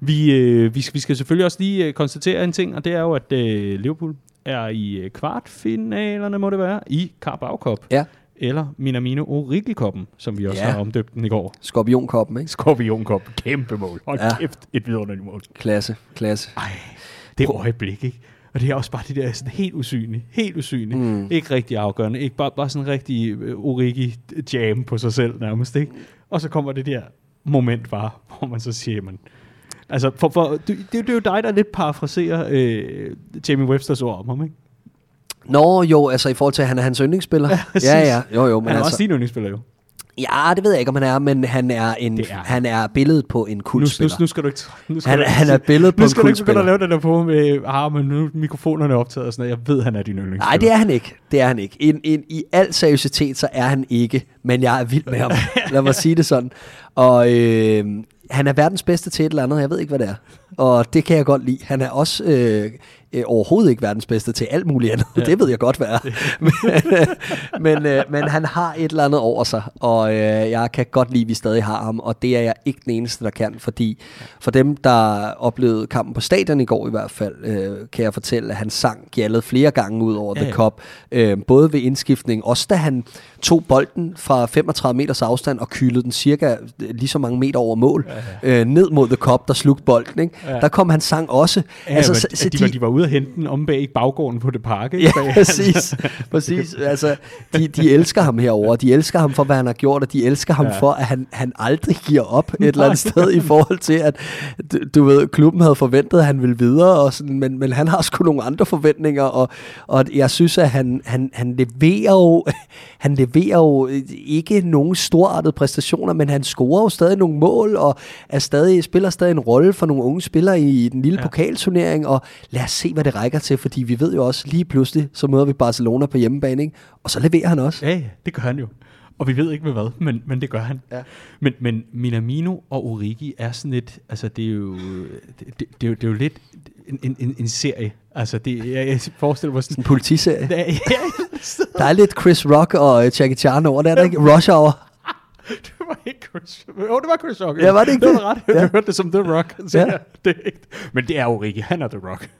Vi, øh, vi, vi skal selvfølgelig også lige øh, konstatere en ting, og det er jo, at øh, Liverpool er i øh, kvartfinalerne, må det være, i Carabao Cup. Ja. Eller Minamino Origi-koppen, som vi også ja. har omdøbt den i går. Skorpion-koppen, ikke? Skorpion-koppen. Kæmpe mål. Hold ja. kæft, et vidunderligt mål. Klasse, klasse. Ej, det øjeblik, ikke? Og det er også bare det der sådan helt usynlige, helt usynlige. Mm. Ikke rigtig afgørende, ikke bare, bare sådan en rigtig uh, Origi-jam på sig selv nærmest, ikke? Og så kommer det der moment bare, hvor man så siger, man, Altså, for, for, det, det, er jo dig, der lidt parafraserer øh, Jamie Websters ord om ham, ikke? Nå, jo, altså i forhold til, at han er hans yndlingsspiller. <laughs> Ja, ja, ja, jo, jo. Men han er altså, også din yndlingsspiller, jo. Ja, det ved jeg ikke, om han er, men han er, en, er. Han er billedet på en kultspiller. Nu, nu, nu skal du ikke... Nu skal han, du han er billedet på en kultspiller. Nu skal du ikke begynde at lave det der på med, ah, men nu mikrofonerne er optaget og sådan noget. Jeg ved, han er din yndlingsspiller. Nej, det er han ikke. Det er han ikke. In, in, I al seriøsitet, så er han ikke, men jeg er vild med ham. <laughs> Lad mig sige det sådan. Og øh, han er verdens bedste til et eller andet, jeg ved ikke, hvad det er. Og det kan jeg godt lide. Han er også øh, øh, overhovedet ikke verdens bedste til alt muligt andet. Ja. <laughs> Det ved jeg godt, hvad er. <laughs> men, øh, men, øh, men han har et eller andet over sig, og øh, jeg kan godt lide, at vi stadig har ham, og det er jeg ikke den eneste, der kan, fordi for dem, der oplevede kampen på stadion i går i hvert fald, øh, kan jeg fortælle, at han sang gjaldet flere gange ud over ja, The Cup, øh, både ved indskiftning, også da han tog bolden fra 35 meters afstand og kylede den cirka lige så mange meter over mål, ja, ja. Øh, ned mod The Cup, der slugte bolden. Ikke? Ja. Der kom han sang også. Ja, altså, så, så de, de, de var ude at hente den om bag baggården på det park. Ikke? Ja, præcis. <laughs> præcis. Altså, de, de elsker ham herover. De elsker ham for, hvad han har gjort, og de elsker ham ja. for, at han, han aldrig giver op et eller andet sted i forhold til, at du, du ved, klubben havde forventet, at han ville videre, og sådan, men, men han har sgu nogle andre forventninger, og, og jeg synes, at han, han, han leverer jo <laughs> han leverer jo ikke nogen storartede præstationer, men han scorer scorer jo stadig nogle mål, og er stadig, spiller stadig en rolle for nogle unge spillere i, i den lille ja. pokalturnering, og lad os se, hvad det rækker til, fordi vi ved jo også, lige pludselig, så møder vi Barcelona på hjemmebane, ikke? og så leverer han også. Ja, det gør han jo. Og vi ved ikke med hvad, men, men det gør han. Ja. Men, men Minamino og Origi er sådan lidt, altså det er jo, det, det, det, er, jo, det er jo lidt en, en, en serie. Altså det, jeg, jeg forestiller mig sådan... En politiserie. Ja, ja, Der er lidt Chris Rock og øh, Jackie Chan over, der er der ikke? Rush Hour. <laughs> ikke Chris Jo, det var Chris Rock. Ja, var det ikke det? var ret. Ja. Du hørte det som The Rock. Så Ja. ja. det er ikke. Men det er Origi. Han er The Rock.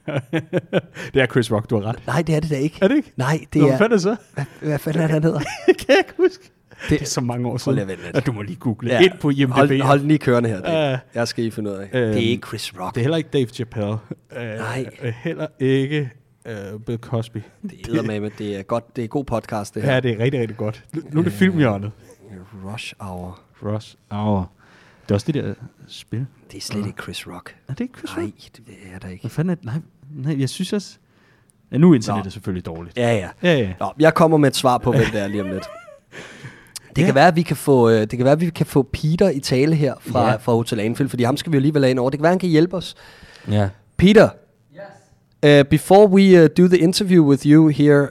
<laughs> det er Chris Rock, du har ret. Nej, det er det da ikke. Er det ikke? Nej, det Nå, Hvad er... fanden er det så? Hvad, hvad fanden er det, han hedder? <laughs> Kan jeg ikke huske. Det- Det, er så mange år siden, at du må lige google. Ja. Ind på IMDb. Hold, hold den lige kørende her. Det. Jeg skal I finde ud af. Øhm, det er ikke Chris Rock. Det er heller ikke Dave Chappelle. Uh, Nej. Heller ikke uh, Bill Cosby. Det er med, det er godt. Det er god podcast, det her. Ja, det er rigtig, rigtig godt. Nu- Nu er det filmhjørnet. Rush Hour. Ross Hour. Det er også det der spil. Det er slet ikke Chris Rock. Er det ikke Chris Nej, Rock? det er der ikke. Hvad fanden er det? Nej, nej, jeg synes også... Ja, nu er internettet Nå. selvfølgelig dårligt. Ja, ja. Ja, ja. Nå, jeg kommer med et svar på, hvem det er lige om lidt. <laughs> Det Ja. kan være, at vi kan få, øh, det kan være, at vi kan få Peter i tale her fra, Ja. fra Hotel Anfield, fordi ham skal vi jo alligevel have ind over. Det kan være, han kan hjælpe os. ja. Peter, Uh, before we uh, do the interview with you here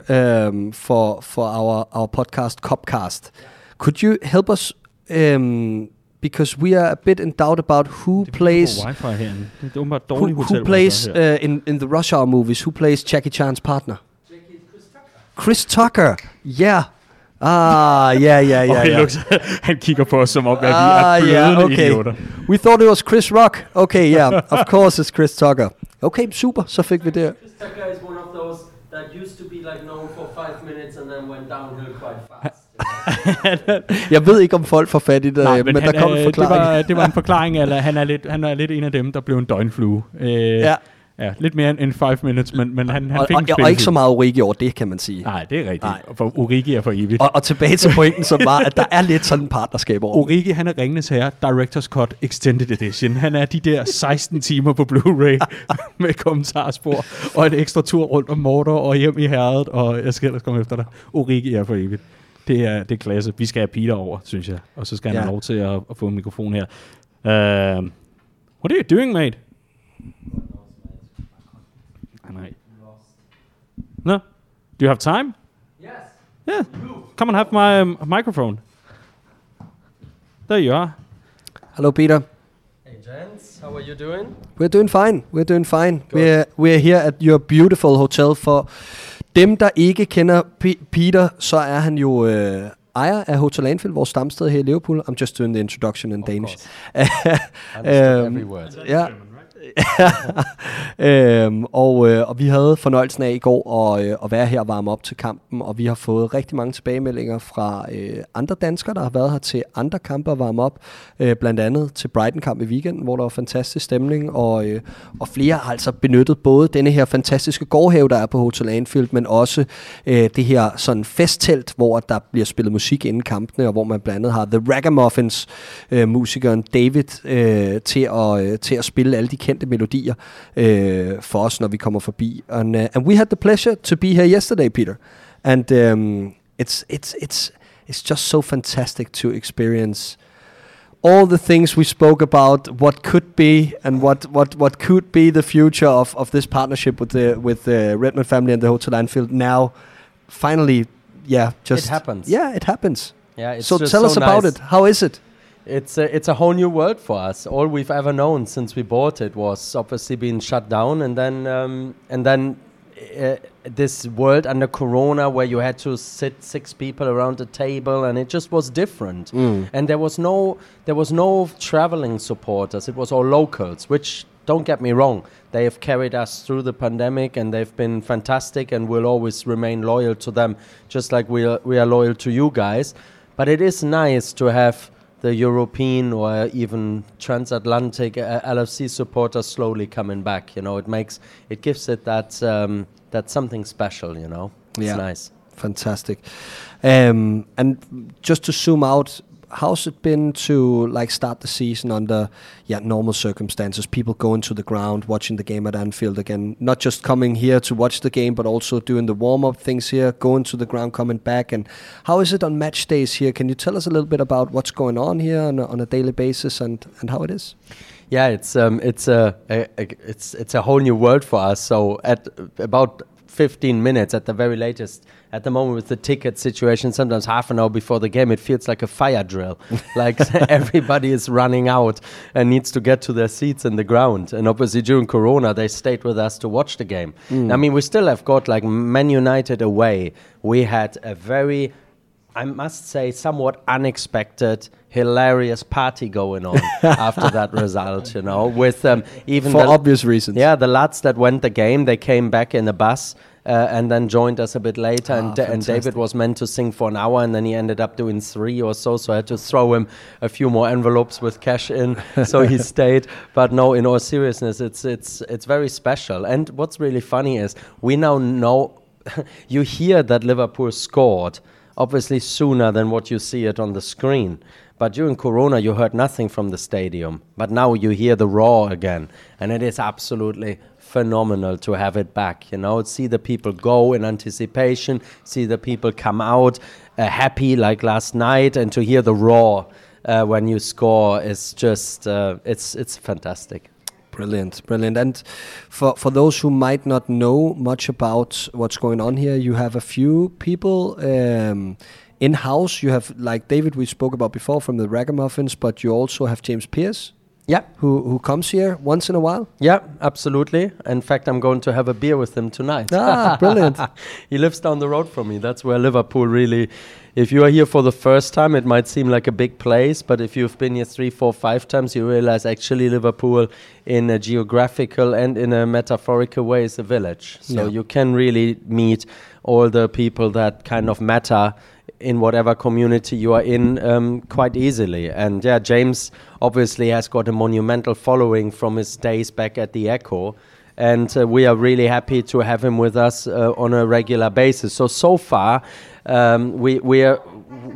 um, for for our our podcast Copcast, could you help us? Um, because we are a bit in doubt about who plays wifi herinde. Det er åbenbart who, dårligt hotel. who plays uh, in in the Rush Hour movies. Who plays Jackie Chan's partner? Chris Tucker. Yeah. Ah, yeah, yeah, yeah. <laughs> og han, yeah. <laughs> kigger på os som om, at vi Ah, er yeah, blødende okay. idioter. We thought it was Chris Rock. Okay, yeah. Of course it's Chris Tucker. Okay, super. Så fik vi det. Chris Tucker is one of those that used to be like known for five minutes and then went downhill quite fast. <laughs> Jeg ved ikke, om folk får fat i det, Nej, men, men, men han, der kom en øh, forklaring. Det var, det var en forklaring, eller han er, lidt, han er lidt en af dem, der blev en døgnflue. Øh, Ja. ja. Lidt mere end 5 minutes, men, men han, han og, fik og, en og ikke så meget Origi over det, kan man sige. Nej, det er rigtigt. Nej. Nej. For Origi er for evigt. Og, og tilbage til pointen, som var, at der er lidt sådan en partnerskab over. Origi, han er Ringenes Herre Director's Cut Extended Edition. Han er de der 16 timer på Blu-ray <laughs> med kommentarspor og en ekstra tur rundt om Mordor og hjem i herredet, og jeg skal ellers komme efter dig. Origi er for evigt. Det er, det er klasse. Vi skal have Peter over, synes jeg. Og så skal han Ja. have lov til at, at få en mikrofon her. Uh, what are you doing, mate? Ah, nej. No? Do you have time? yes. Yeah. Come and have my um, microphone. There you are. Hello, Peter. Hey gents, how are you doing? We're doing fine. We're doing fine. We're, we're here at your beautiful hotel. For dem, der ikke kender P- Peter, så er han jo øh, ejer af Hotel Anfield, vores stamsted her i Liverpool. I'm just doing the introduction in Danish. <laughs> Understood Um, every word. Ja. <laughs> øhm, og, øh, og vi havde fornøjelsen af i går at, øh, at være her og varme op til kampen, og vi har fået rigtig mange tilbagemeldinger fra øh, andre danskere, der har været her til andre kampe og varme op, øh, blandt andet til Brighton-kamp i weekenden, hvor der var fantastisk stemning, og, øh, og flere har altså benyttet både denne her fantastiske gårdhave, der er på Hotel Anfield, men også øh, det her sådan festtelt, hvor der bliver spillet musik inden kampene, og hvor man blandt andet har The Ragamuffins, øh, musikeren David, øh, til, at, øh, til at spille alle de kendte melodier øh, for os, når vi kommer forbi. And, uh, and we had the pleasure to be here yesterday, Peter. And um, it's, it's, it's, it's just so fantastic to experience all the things we spoke about, what could be and what, what, what could be the future of, of this partnership with the with the Redmond family and the Hotel Anfield. Now, finally, yeah, just it happens. Yeah, it happens. Yeah, it's so tell so us about it. How is it? It's a, it's a whole new world for us. All we've ever known since we bought it was obviously being shut down, and then um, and then uh, this world under Corona where you had to sit six people around a table, and it just was different. And there was no there was no traveling supporters. It was all locals, which don't get me wrong, they have carried us through the pandemic, and they've been fantastic, and we'll always remain loyal to them, just like we are, we are loyal to you guys. But it is nice to have the European or even transatlantic uh, LFC supporters slowly coming back. You know, it makes it gives it that um, that something special. You know, it's Yeah. nice. Fantastic. Um, and just to zoom out how's it been to like start the season under yeah normal circumstances? People going to the ground, watching the game at Anfield again, not just coming here to watch the game, but also doing the warm up things here, going to the ground, coming back. And how is it on match days here? Can you tell us a little bit about what's going on here on a, on a daily basis and and how it is? Yeah, it's um, it's a, a, a it's it's a whole new world for us. So at about 15 minutes at the very latest. At the moment with the ticket situation, sometimes half an hour before the game, it feels like a fire drill. <laughs> like <laughs> everybody is running out and needs to get to their seats in the ground. And obviously during Corona, they stayed with us to watch the game. Hmm. I mean, we still have got like Man United away. We had a very I must say, somewhat unexpected, hilarious party going on <laughs> after that result. You know, with um, even For the, obvious reasons. Yeah, the lads that went the game, they came back in a bus. Uh, and then joined us a bit later, and, Da- and David was meant to sing for an hour, and then he ended up doing three or so. So I had to throw him a few more envelopes with cash in, so he <laughs> stayed. But no, in all seriousness, it's it's it's very special. And what's really funny is we now know <laughs> you hear that Liverpool scored obviously sooner than what you see it on the screen. But during Corona, you heard nothing from the stadium. But now you hear the roar again, and it is absolutely phenomenal to have it back. You know, see the people go in anticipation, see the people come out uh, happy like last night, and to hear the roar uh, when you score is just uh, it's it's fantastic. Brilliant, brilliant. And for for those who might not know much about what's going on here, you have a few people um, in house. You have like David we spoke about before from the Ragamuffins, but you also have James Pierce Yeah. who who comes here once in a while. Yeah, absolutely. In fact, I'm going to have a beer with him tonight. Ah, brilliant. <laughs> he lives down the road from me. That's where Liverpool really. If you are here for the first time, it might seem like a big place, but if you've been here three, four, five times, you realize actually Liverpool, in a geographical and in a metaphorical way, is a village. So Yeah. you can really meet all the people that kind of matter in whatever community you are in um, quite easily. And yeah, James obviously has got a monumental following from his days back at the Echo. And uh, we are really happy to have him with us uh, on a regular basis. So so far, um, we we are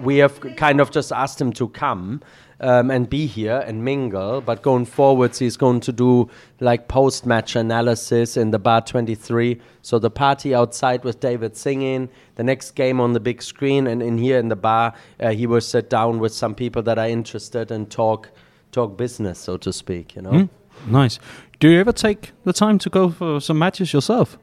we have kind of just asked him to come um, and be here and mingle. But going forwards, he's going to do like post-match analysis in the bar 23. So the party outside with David singing, the next game on the big screen, and in here in the bar, uh, he will sit down with some people that are interested and talk talk business, so to speak. You know. Hmm? Nice. Do you ever take the time to go for some matches yourself?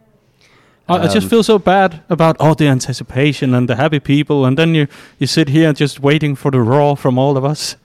I, I just Um, feel so bad about all the anticipation and the happy people, and then you, you sit here just waiting for the roar from all of us.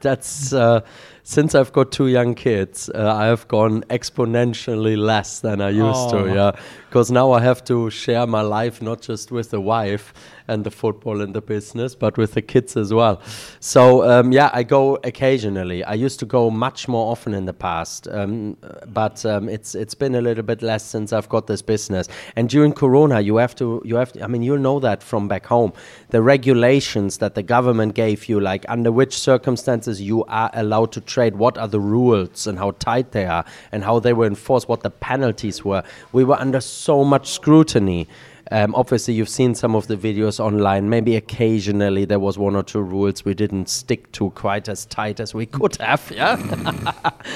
That's uh, since I've got two young kids, uh, I have gone exponentially less than I used Oh. to. Yeah, because now I have to share my life not just with the wife and the football and the business, but with the kids as well. So um, yeah, I go occasionally. I used to go much more often in the past, um, but um, it's it's been a little bit less since I've got this business. And during Corona, you have to you have to, I mean, you'll know that from back home. The regulations that the government gave you, like under which circumstances you are allowed to trade, what are the rules and how tight they are, and how they were enforced, what the penalties were. We were under so much scrutiny. Um, obviously, you've seen some of the videos online. Maybe occasionally there was one or two rules we didn't stick to quite as tight as we could have. Yeah,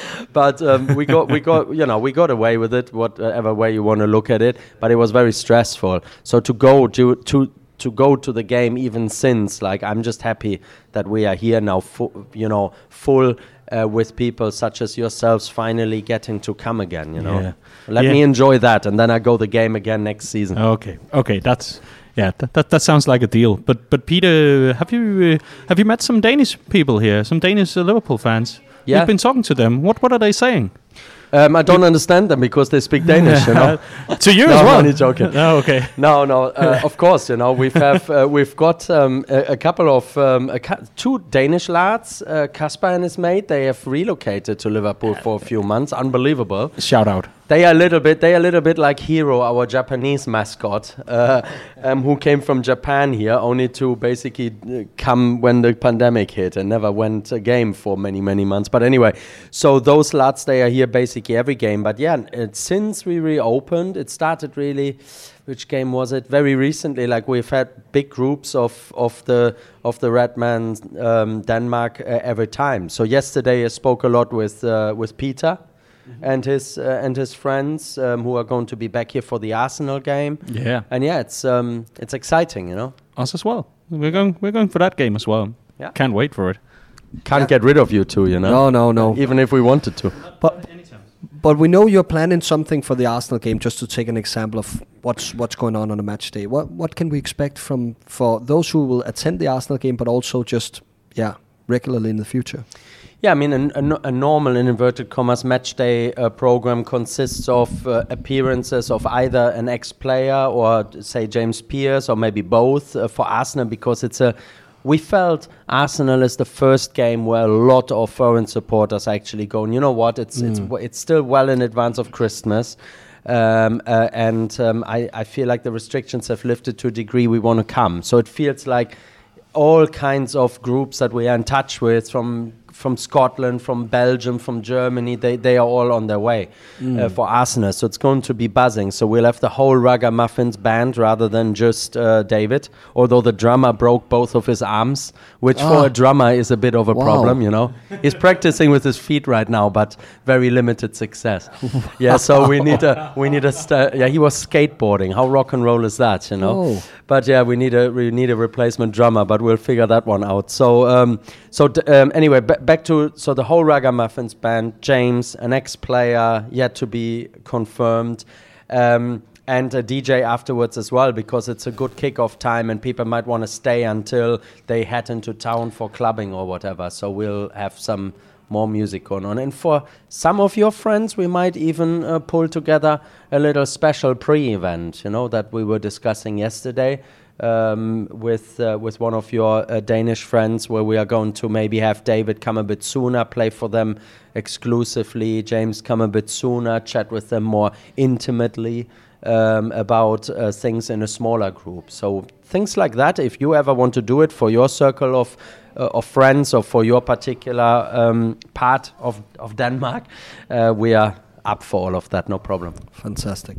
<laughs> but um, we got we got you know we got away with it, whatever way you want to look at it. But it was very stressful. So to go to to to go to the game even since like I'm just happy that we are here now, fu- you know, full. Uh, with people such as yourselves finally getting to come again, you know. Yeah. Let Yeah. me enjoy that, and then I go the game again next season. Okay, okay, that's yeah, that, that, that sounds like a deal. But but Peter, have you uh, have you met some Danish people here? Some Danish uh, Liverpool fans? Yeah. You've been talking to them. What what are they saying? Um, I don't understand them because they speak Danish, you know. <laughs> to you No, as I'm well? only joking. No, okay. No, no. Uh, <laughs> of course, you know we've have uh, we've got um, a, a couple of um, a two Danish lads, uh, Kasper and his mate. They have relocated to Liverpool for a few months. Unbelievable. Shout out. They are a little bit. They are a little bit like Hero, our Japanese mascot, uh, um, who came from Japan here only to basically uh, come when the pandemic hit and never went a game for many many months. But anyway, so those lads they are here basically every game. But yeah, it, since we reopened, it started really. Which game was it? Very recently, like we've had big groups of of the of the Redman um, Denmark uh, every time. So yesterday I spoke a lot with uh, with Peter mm-hmm. and his uh, and his friends um, who are going to be back here for the Arsenal game. Yeah, and yeah, it's um, it's exciting, you know. Us as well. We're going we're going for that game as well. Yeah, can't wait for it. Can't yeah. get rid of you two, you know. No, no, no. Even if we wanted to. But but we know you're planning something for the Arsenal game. Just to take an example of what's what's going on on a match day. What what can we expect from for those who will attend the Arsenal game, but also just yeah regularly in the future? Yeah, I mean, a, a, a normal, in inverted commas, match day uh, program consists of uh, appearances of either an ex player or, say, James Pierce, or maybe both uh, for Arsenal because it's a. We felt Arsenal is the first game where a lot of foreign supporters actually go. And you know what? It's mm. it's it's still well in advance of Christmas. Um, uh, and um, I, I feel like the restrictions have lifted to a degree we want to come. So it feels like all kinds of groups that we are in touch with from from Scotland, from Belgium, from Germany, they, they are all on their way mm. uh, for Arsenal. So it's going to be buzzing. So we'll have the whole Muffins band rather than just uh, David, although the drummer broke both of his arms, which for a ah. drummer is a bit of a wow. problem, you know. He's practicing with his feet right now, but very limited success. yeah, so we need a, we need a, st- yeah, he was skateboarding. How rock and roll is that, you know? Oh. But yeah, we need a, we need a replacement drummer, but we'll figure that one out. So, um, so d- um, anyway, back to so the whole Ragamuffins band, James, an ex-player yet to be confirmed, um, and a DJ afterwards as well because it's a good kick-off time and people might want to stay until they head into town for clubbing or whatever. So we'll have some more music going on. And for some of your friends, we might even uh, pull together a little special pre-event, you know, that we were discussing yesterday um, with uh, with one of your uh, Danish friends, where we are going to maybe have David come a bit sooner, play for them exclusively. James come a bit sooner, chat with them more intimately um, about uh, things in a smaller group. So things like that. If you ever want to do it for your circle of uh, of friends or for your particular um, part of of Denmark, uh, we are up for all of that. No problem. Fantastic.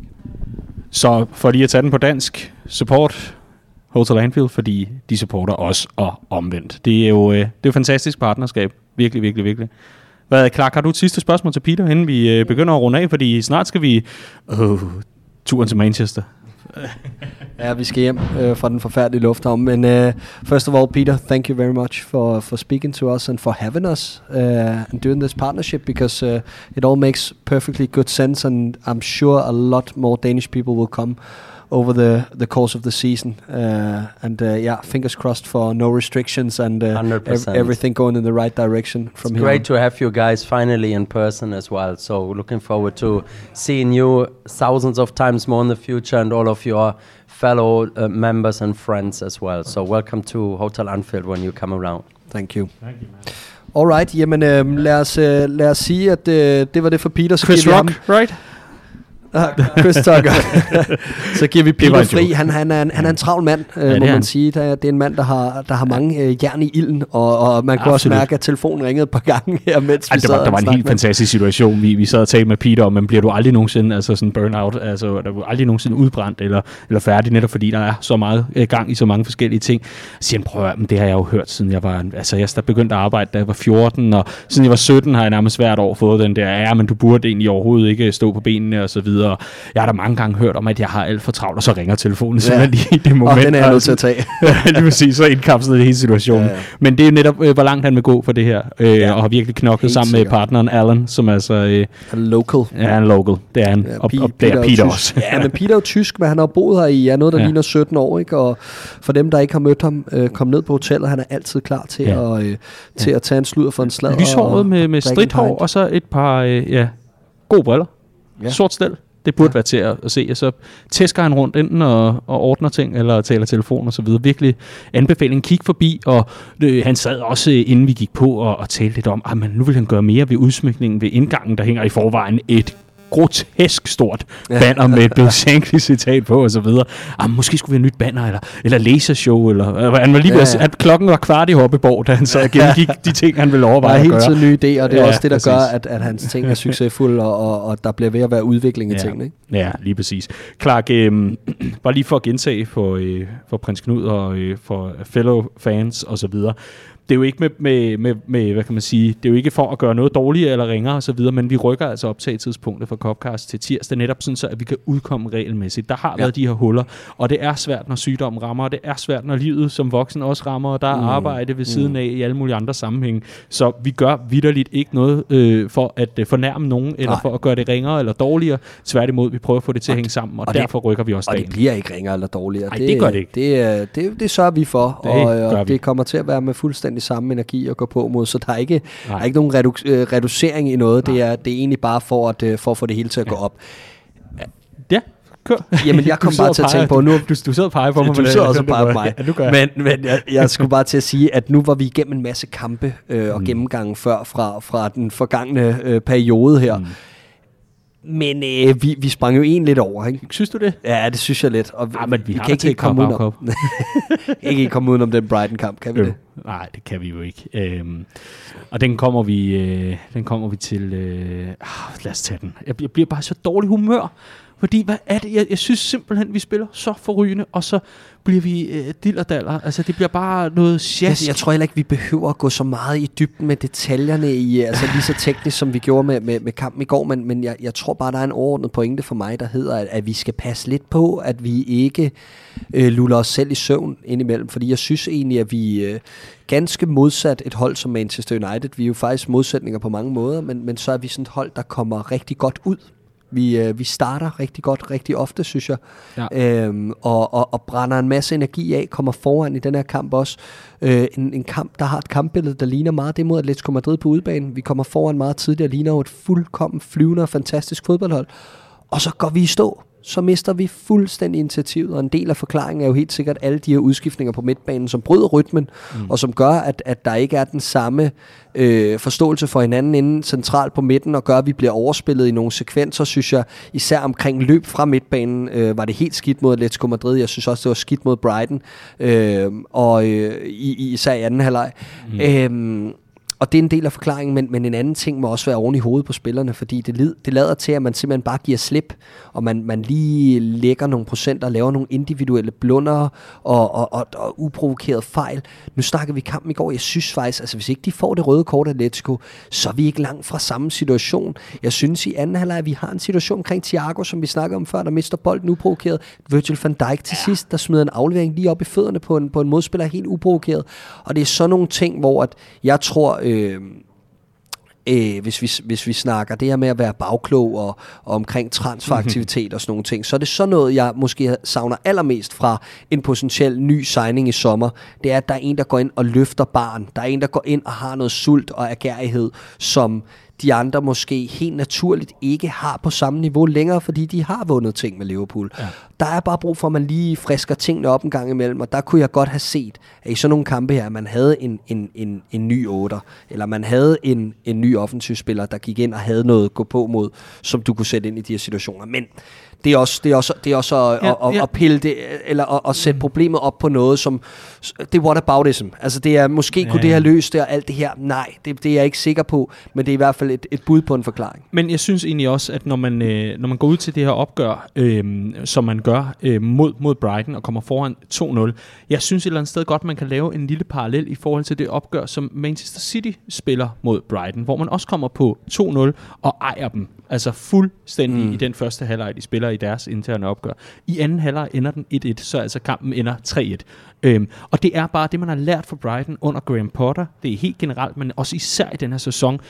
Så for lige at tage dansk, support Hotel Anfield, fordi de supporter os og omvendt. Det er jo, øh, det er jo fantastisk partnerskab. Virkelig, virkelig, virkelig. Hvad, Clark, har du et sidste spørgsmål til Peter, inden vi øh, begynder at runde af? Fordi snart skal vi... Øh, turen til Manchester. <laughs> ja, vi skal hjem øh, fra den forfærdelige lufthavn. Men uh, first of all, Peter, thank you very much for, for speaking to us and for having us uh, and doing this partnership because uh, it all makes perfectly good sense and I'm sure a lot more Danish people will come over the, the course of the season. Uh, and uh, yeah, fingers crossed for no restrictions and uh, ev- everything going in the right direction from it's here. Great on. to have you guys finally in person as well. So looking forward to seeing you thousands of times more in the future and all of your fellow uh, members and friends as well. So welcome to Hotel Anfield when you come around. Thank you. Thank you, man. Alright, jamen øh, lad, os, øh, lad os sige, at øh, det var det for Peter. Chris Rock, ham, right? Chris Tucker. <laughs> så giver vi Peter fri. Han, han, er en, han er en travl mand, øh, ja, må man sige. Det er, det er en mand, der har, der har mange øh, jern i ilden, og, og man kunne også mærke, at telefonen ringede et par gange her, mens vi sad var, Der var en helt med. fantastisk situation. Vi, vi sad og talte med Peter om, men bliver du aldrig nogensinde altså sådan burnout, altså der er aldrig nogensinde udbrændt eller, eller færdig, netop fordi der er så meget øh, gang i så mange forskellige ting. Så siger han, prøv at, men det har jeg jo hørt, siden jeg var, altså jeg begyndte at arbejde, da jeg var 14, og siden jeg var 17, har jeg nærmest hvert år fået den der, ja, men du burde egentlig overhovedet ikke stå på benene og så videre. Jeg har da mange gange hørt om, at jeg har alt for travlt, og så ringer telefonen ja. simpelthen lige i det moment. Og den er jeg nødt til at tage. <laughs> lige præcis, så indkapslet det hele situationen. Ja, ja. Men det er jo netop, øh, hvor langt han vil gå for det her, øh, ja. og har virkelig knoklet Helt sammen sikkert. med partneren Alan, som altså... Øh, han er local. Ja, han er local. Det er han. Ja, og, og det er Peter også. ja, men Peter er jo tysk, men han har boet her i ja, noget, der ja. ligner 17 år, ikke? Og for dem, der ikke har mødt ham, øh, kom ned på hotellet, han er altid klar til, ja. at, øh, til ja. at tage en sludder for en slag. Lyshåret med, med stridthår, og så et par øh, ja, gode briller. Ja. Sort stel. Det burde ja. være til at, at se. Og så tæsker han rundt enten og, og ordner ting, eller taler telefon og så videre. Virkelig anbefaling. Kig forbi, og øh, han sad også, øh, inden vi gik på, og, og talte lidt om, at ah, nu vil han gøre mere ved udsmykningen ved indgangen. Der hænger i forvejen et grotesk stort banner med et <laughs> Bill Shankly citat på og så videre. Ah, måske skulle vi have nyt banner, eller, eller lasershow, eller øh, han var lige Ja, at, ja. at klokken var kvart i Hoppeborg, da han så <laughs> gennemgik de ting, han ville Der overveje er at helt gøre. tiden nye idéer, og det er Ja, også det, der præcis. gør, at, at hans ting er succesfulde, og, og, og der bliver ved at være udvikling i Ja. tingene. Ikke? Ja, lige præcis. Clark, øh, <clears throat> bare lige for at gentage for, øh, for prins Knud og øh, for fellow fans og så videre. Det er jo ikke med, med, med, med, hvad kan man sige, det er jo ikke for at gøre noget dårligere eller ringere og så videre, men vi rykker altså optagetidspunktet for Copcast til tirsdag, netop sådan så, at vi kan udkomme regelmæssigt. Der har Ja. været de her huller, og det er svært, når sygdommen rammer, og det er svært, når livet som voksen også rammer, og der er Mm. arbejde ved siden af i alle mulige andre sammenhænge. Så vi gør vidderligt ikke noget øh, for at øh, fornærme nogen, eller Nej. for at gøre det ringere eller dårligere. Tværtimod, vi prøver at få det til at hænge sammen, og, og og det- derfor rykker vi også Og det bliver ikke ringere eller dårligere. Ej, det gør det ikke. Det, øh, det, det sørger vi for, Det og, gør og det kommer til at være med fuldstændig samme energi at gå på mod, så der er ikke, der er ikke nogen redu- øh, reducering i noget. Det er, det er egentlig bare for at, øh, for at få det hele til at gå op. Ja, kør. Jamen, jeg <laughs> kom bare til at tænke på, nu, Du, du sidder og peger på mig. du sidder også og peger på <laughs> mig. Ja, du gør jeg. men, men jeg, jeg skulle bare til at sige, at nu var vi igennem en masse kampe øh, og Mm. gennemgange før fra, fra den forgangne øh, periode her. Mm. Men øh, vi, vi sprang jo en lidt over, ikke? Synes du det? Ja, det synes jeg lidt. Og Ja, men vi har kan ikke helt komme Carabao udenom, <laughs> ikke komme udenom den Brighton-kamp, kan vi det? Nej, det kan vi jo ikke. Øhm, og den kommer vi, øh, den kommer vi til... Øh, ah, lad os tage den. Jeg bliver bare så dårlig humør. Fordi, hvad er det? Jeg, jeg synes simpelthen, vi spiller så forrygende, og så bliver vi øh, dillerdaller. Altså, det bliver bare noget Jeg, sjask. jeg tror heller ikke, vi behøver at gå så meget i dybden med detaljerne, i, altså lige så teknisk, som vi gjorde med, med, med kampen i går, men, men jeg, jeg tror bare, der er en overordnet pointe for mig, der hedder, at, at vi skal passe lidt på, at vi ikke øh, luller os selv i søvn indimellem, fordi jeg synes egentlig, at vi øh, ganske modsat et hold som Manchester United, vi er jo faktisk modsætninger på mange måder, men, men så er vi sådan et hold, der kommer rigtig godt ud. Vi, øh, vi starter rigtig godt, rigtig ofte, synes jeg. Ja. Øhm, og, og, og brænder en masse energi af, kommer foran i den her kamp også. Øh, en, en kamp, der har et kampbillede, der ligner meget det mod Atletico Madrid på udbanen. Vi kommer foran meget tidligere, ligner jo et fuldkommen flyvende og fantastisk fodboldhold. Og så går vi i stå. Så mister vi fuldstændig initiativet, og en del af forklaringen er jo helt sikkert alle de her udskiftninger på midtbanen, som bryder rytmen, mm. og som gør, at, at der ikke er den samme øh, forståelse for hinanden inden centralt på midten, og gør, at vi bliver overspillet i nogle sekvenser, synes jeg, især omkring løb fra midtbanen, øh, var det helt skidt mod Atletico Madrid. Jeg synes også, det var skidt mod Brighton, øh, og øh, i, især i anden halvleg. Mm. Øh, og det er en del af forklaringen, men, men en anden ting må også være oven i hovedet på spillerne, fordi det, led, det lader til, at man simpelthen bare giver slip, og man, man lige lægger nogle procenter, laver nogle individuelle blunder og, og, og, og uprovokeret fejl. Nu snakker vi kampen i går, jeg synes faktisk, altså hvis ikke de får det røde kort af Atletico, så er vi ikke langt fra samme situation. Jeg synes i anden halvleg, at vi har en situation omkring Thiago, som vi snakker om før, der mister bolden uprovokeret. Virgil van Dijk til sidst, der smider en aflevering lige op i fødderne på en, på en modspiller helt uprovokeret. Og det er sådan nogle ting, hvor at jeg tror, øh, øh, hvis, vi, hvis vi snakker det her med at være bagklog og, og omkring transferaktivitet og sådan nogle ting, så er det sådan noget, jeg måske savner allermest fra en potentiel ny signing i sommer. Det er, at der er en, der går ind og løfter barn. Der er en, der går ind og har noget sult og agerighed, som de andre måske helt naturligt ikke har på samme niveau længere, fordi de har vundet ting med Liverpool. Ja. Der er bare brug for, at man lige frisker tingene op en gang imellem, og der kunne jeg godt have set, at i sådan nogle kampe her, at man havde en, en, en, en ny otter, eller man havde en, en ny offensivspiller, der gik ind og havde noget at gå på mod, som du kunne sætte ind i de her situationer. Men det er også, det er også, det er også at, Ja, at, ja. at pille det, eller at, at sætte problemet op på noget, som, det er whataboutism. Altså det er, måske kunne Ja. det have løst det og alt det her. Nej, det, det er jeg ikke sikker på, men det er i hvert fald et, et bud på en forklaring. Men jeg synes egentlig også, at når man, øh, når man går ud til det her opgør, øh, som man gør øh, mod, mod Brighton og kommer foran 2-0, jeg synes et eller andet sted godt, man kan lave en lille parallel i forhold til det opgør, som Manchester City spiller mod Brighton, hvor man også kommer på 2-0 og ejer dem. Altså fuldstændig mm. i den første halvleg, de spiller i deres interne opgør. I anden halvleg ender den 1-1, så altså kampen ender 3-1. Øhm, og det er bare det, man har lært fra Brighton under Graham Potter. Det er helt generelt, men også især i den her sæson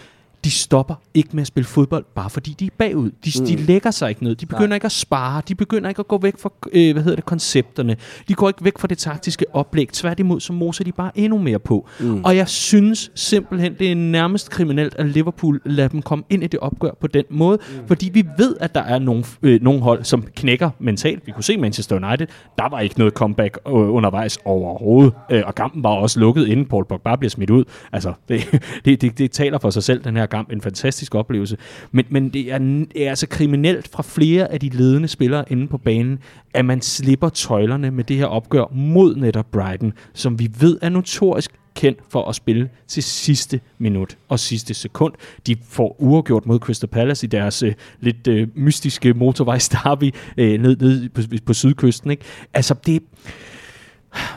de stopper ikke med at spille fodbold, bare fordi de er bagud. De, mm. de lægger sig ikke ned. De begynder Nej. ikke at spare. De begynder ikke at gå væk fra øh, hvad hedder det, koncepterne. De går ikke væk fra det taktiske oplæg. Tværtimod, så moser de bare endnu mere på. Mm. Og jeg synes simpelthen, det er nærmest kriminelt, at Liverpool lader dem komme ind i det opgør på den måde. Mm. Fordi vi ved, at der er nogle, øh, nogle hold, som knækker mentalt. Vi kunne se Manchester United. Der var ikke noget comeback øh, undervejs overhovedet. Øh, og kampen var også lukket, inden Paul Pogba bliver smidt ud. Altså, det, <laughs> det, det, det taler for sig selv, den her kamp kamp. En fantastisk oplevelse. Men, men det er, det er altså kriminelt fra flere af de ledende spillere inde på banen, at man slipper tøjlerne med det her opgør mod netop Brighton, som vi ved er notorisk kendt for at spille til sidste minut og sidste sekund. De får uafgjort mod Crystal Palace i deres øh, lidt øh, mystiske motorvejsderby øh, ned, ned på, på sydkysten. Ikke? Altså, det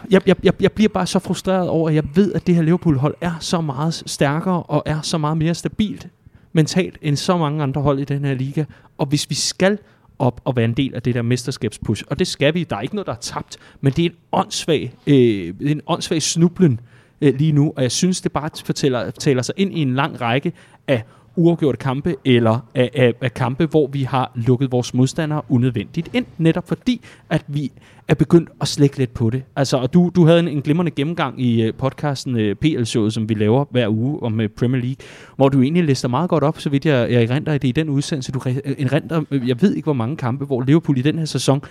jeg, jeg, jeg, jeg bliver bare så frustreret over, at jeg ved, at det her Liverpool-hold er så meget stærkere og er så meget mere stabilt mentalt end så mange andre hold i den her liga. Og hvis vi skal op og være en del af det der mesterskabspush, og det skal vi, der er ikke noget, der er tabt, men det er en åndssvag, øh, en åndssvag snublen øh, lige nu, og jeg synes, det bare fortæller, fortæller sig ind i en lang række af uafgjorte kampe, eller af, af, af kampe, hvor vi har lukket vores modstandere unødvendigt ind, netop fordi, at vi er begyndt at slække lidt på det. Altså, og du, du havde en, en glimrende gennemgang i uh, podcasten øh, uh, PL-showet, som vi laver hver uge om uh, Premier League, hvor du egentlig lister meget godt op, så vidt jeg, jeg erindrer det i den udsendelse. Du erindrer, jeg ved ikke, hvor mange kampe, hvor Liverpool i den her sæson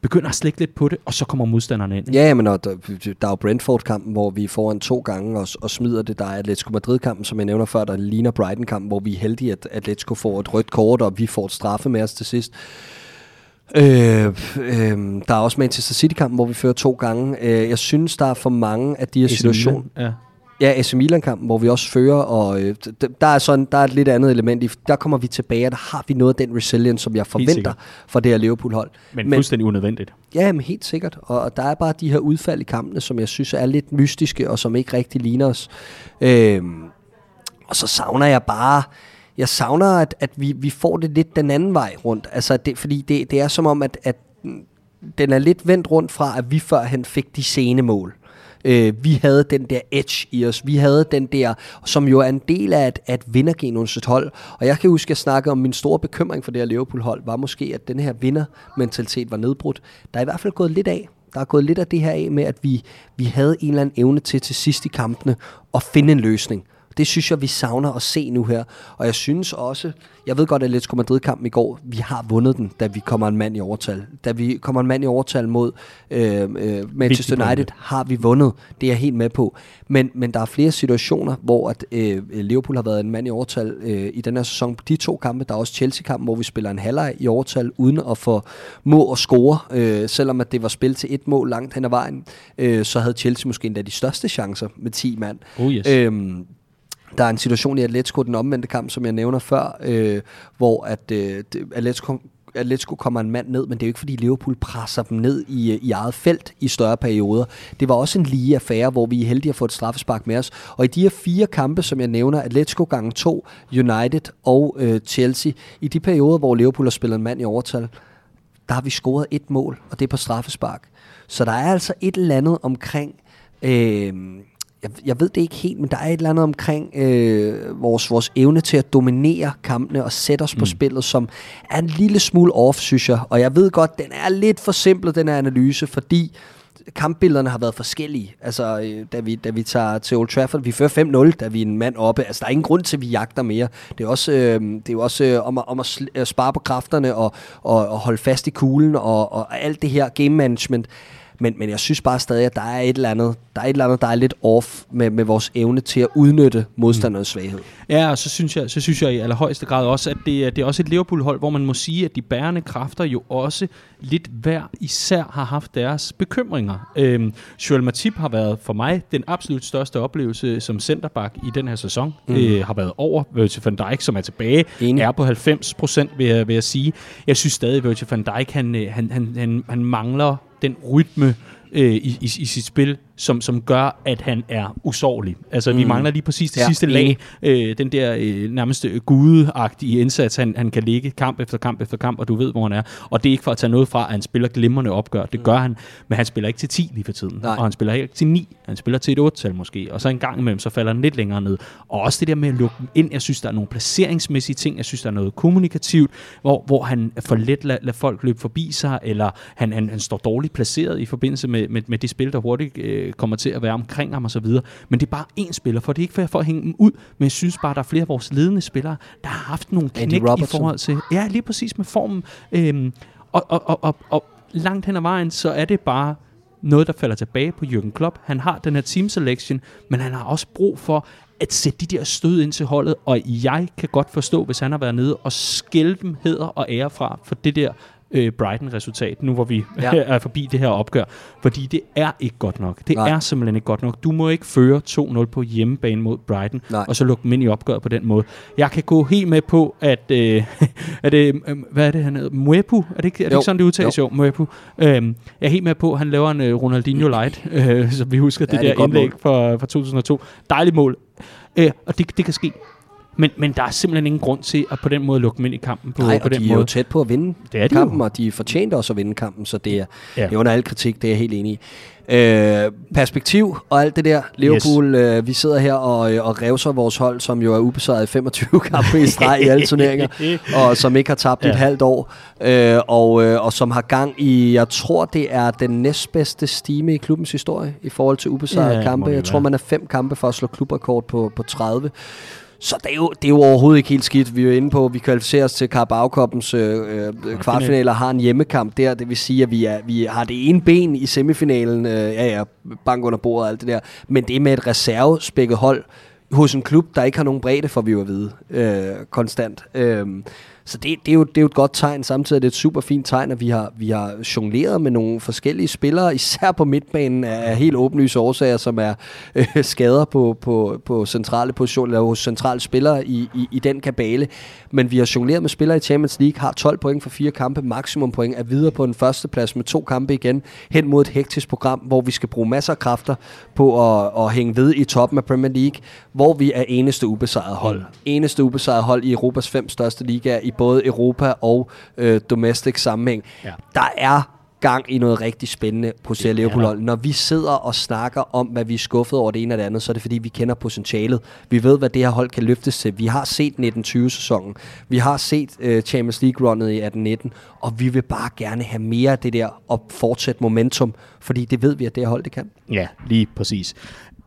begynder at slække lidt på det, og så kommer modstanderne ind. Ja, men og der, der er jo Brentford-kampen, hvor vi får en to gange og, og smider det. Der er Atletico Madrid-kampen, som jeg nævner før, der ligner Brighton-kampen, hvor vi er heldige, at Atletico får et rødt kort, og vi får et straffe med os til sidst. Øh, øh, der er også Manchester City-kampen, hvor vi fører to gange. Øh, jeg synes, der er for mange af de her situationer. Ja. Ja, AC Milan-kampen, hvor vi også fører, og øh, der er sådan, der er et lidt andet element i, der kommer vi tilbage, og der har vi noget af den resilience, som jeg forventer for det her Liverpool-hold. Men, men fuldstændig unødvendigt. Ja, men helt sikkert, og, og der er bare de her udfald i kampene, som jeg synes er lidt mystiske, og som ikke rigtig ligner os. Øh, og så savner jeg bare, jeg savner, at, at vi, vi får det lidt den anden vej rundt, altså det, fordi det, det er som om, at, at den er lidt vendt rundt fra, at vi førhen fik de sene mål. Øh, vi havde den der edge i os. Vi havde den der, som jo er en del af at, at vindergenus hold. Og jeg kan huske, at jeg snakkede om min store bekymring for det her Liverpool-hold, var måske, at den her vindermentalitet var nedbrudt. Der er i hvert fald gået lidt af. Der er gået lidt af det her af med, at vi, vi havde en eller anden evne til til sidst i kampene at finde en løsning. Det synes jeg, vi savner at se nu her. Og jeg synes også, jeg ved godt, at Atletico Madrid-kampen i går, vi har vundet den, da vi kommer en mand i overtal. Da vi kommer en mand i overtal mod øh, øh, Manchester United, har vi vundet. Det er jeg helt med på. Men, men der er flere situationer, hvor at, øh, Liverpool har været en mand i overtal øh, i den her sæson. De to kampe, der er også Chelsea-kampen, hvor vi spiller en halvleg i overtal, uden at få må at score. Øh, selvom at det var spil til et mål langt hen ad vejen, øh, så havde Chelsea måske endda de største chancer med 10 mand. Oh yes. øh, der er en situation i Atletico, den omvendte kamp, som jeg nævner før, øh, hvor at, øh, Atletico, Atletico kommer en mand ned, men det er jo ikke fordi Liverpool presser dem ned i, øh, i eget felt i større perioder. Det var også en lige affære, hvor vi er heldige at få et straffespark med os. Og i de her fire kampe, som jeg nævner, Atletico gange 2, United og øh, Chelsea, i de perioder, hvor Liverpool har spillet en mand i overtal, der har vi scoret et mål, og det er på straffespark. Så der er altså et eller andet omkring... Øh, jeg, jeg ved det ikke helt, men der er et eller andet omkring øh, vores, vores evne til at dominere kampene og sætte os mm. på spillet, som er en lille smule off, synes jeg. Og jeg ved godt, den er lidt for simpel, den her analyse, fordi kampbillederne har været forskellige. Altså, øh, da vi, da vi tager til Old Trafford, vi fører 5-0, da vi er en mand oppe. Altså, der er ingen grund til, at vi jagter mere. Det er også, øh, det er jo også øh, om, at, om at spare på kræfterne og, og, og holde fast i kuglen og, og alt det her game management men, men jeg synes bare stadig, at der er et eller andet, der er et eller andet, der er lidt off med, med vores evne til at udnytte modstandernes svaghed. Ja, og så synes jeg, så synes jeg i allerhøjeste grad også, at det, det er også et Liverpool-hold, hvor man må sige, at de bærende kræfter jo også lidt hver især har haft deres bekymringer. Øhm, Joel Matip har været for mig den absolut største oplevelse som centerback i den her sæson. Mm. Øh, har været over Virgil van Dijk, som er tilbage, Enig. er på 90 procent, vil jeg, vil jeg sige. Jeg synes stadig, at Virgil van Dijk, han, øh, han, han, han, han mangler den rytme øh, i, i, i sit spil, som, som gør, at han er usårlig. Altså, mm. vi mangler lige præcis det ja, sidste lag. Øh, den der øh, nærmest øh, gudeagtige indsats, han, han kan ligge kamp efter kamp efter kamp, og du ved, hvor han er. Og det er ikke for at tage noget fra, at han spiller glimrende opgør. Det mm. gør han, men han spiller ikke til 10 lige for tiden. Nej. Og han spiller ikke til 9. Han spiller til et 8-tal måske. Og så en gang imellem, så falder han lidt længere ned. Og også det der med at lukke ind. Jeg synes, der er nogle placeringsmæssige ting. Jeg synes, der er noget kommunikativt, hvor, hvor han for let lader lad folk løbe forbi sig, eller han, han, han står dårligt placeret i forbindelse med, med, med det spil, der hurtigt øh, kommer til at være omkring ham og så videre. Men det er bare én spiller, for det er ikke for at hænge dem ud, men jeg synes bare, der er flere af vores ledende spillere, der har haft nogle knæk i forhold til... Ja, lige præcis med formen. Øhm, og, og, og, og, og langt hen ad vejen, så er det bare noget, der falder tilbage på Jürgen Klopp. Han har den her team selection, men han har også brug for at sætte de der stød ind til holdet, og jeg kan godt forstå, hvis han har været nede og skælde dem heder og ære fra for det der øh, Brighton-resultat, nu hvor vi ja. <laughs> er forbi det her opgør. Fordi det er ikke godt nok. Det Nej. er simpelthen ikke godt nok. Du må ikke føre 2-0 på hjemmebane mod Brighton, Nej. og så lukke dem ind i opgøret på den måde. Jeg kan gå helt med på, at... Øh, <laughs> er det, øh, hvad er det, han hedder? Mwepu? Er det ikke, er det ikke sådan, det udtales? Jo, jo Mwepu. Øhm, jeg er helt med på, at han laver en uh, Ronaldinho Light, <laughs> øh, så vi husker ja, det, det der indlæg fra, fra 2002. Dejligt mål. Øh, og det, det kan ske. Men, men der er simpelthen ingen grund til at på den måde lukke dem ind i kampen på, Nej, på den de er måde. jo tæt på at vinde det er de kampen, jo. og de fortjente også at vinde kampen, så det er, Ja. det er under al kritik, det er jeg helt enig i. Øh, perspektiv og alt det der. Liverpool, yes. øh, vi sidder her og, øh, og revser vores hold, som jo er ubesejret i 25 <laughs> kampe i streg i alle turneringer, <laughs> og som ikke har tabt ja. Et halvt år, øh, og, øh, og som har gang i, jeg tror det er den næstbedste stime i klubbens historie i forhold til ubesejrede Ja, kampe. Jeg tror, man er fem kampe for at slå klubrekord på, på 30. Så det er, jo, det er jo overhovedet ikke helt skidt. Vi er jo inde på, at vi kvalificerer os til Carabao-koppens øh, øh, kvartfinaler har en hjemmekamp der. Det vil sige, at vi, er, vi har det ene ben i semifinalen. Øh, ja, ja, bank under bordet og alt det der. Men det er med et reservespækket hold hos en klub, der ikke har nogen bredde, for vi jo at vide øh, konstant. Øh, så det, det, er jo, det er jo et godt tegn. Samtidig er det et super fint tegn, at vi har, vi har jongleret med nogle forskellige spillere, især på midtbanen af helt åbenlyse årsager, som er øh, skader på, på, på centrale positioner, eller hos centrale spillere i, i, i den kabale. Men vi har jongleret med spillere i Champions League, har 12 point for fire kampe, maksimum point, er videre på den første plads med to kampe igen, hen mod et hektisk program, hvor vi skal bruge masser af kræfter på at, at hænge ved i toppen af Premier League, hvor vi er eneste ubesejret hold. Eneste ubesejret hold i Europas fem største ligaer, i både Europa og øh, domestic sammenhæng. Ja. Der er gang i noget rigtig spændende på er der. hold. Når vi sidder og snakker om, hvad vi er skuffet over det ene og det andet, så er det fordi, vi kender potentialet. Vi ved, hvad det her hold kan løftes til. Vi har set 1920-sæsonen. Vi har set øh, Champions League-runnet i 18-19, og vi vil bare gerne have mere af det der og fortsætte momentum, fordi det ved vi, at det her hold det kan. Ja, lige præcis.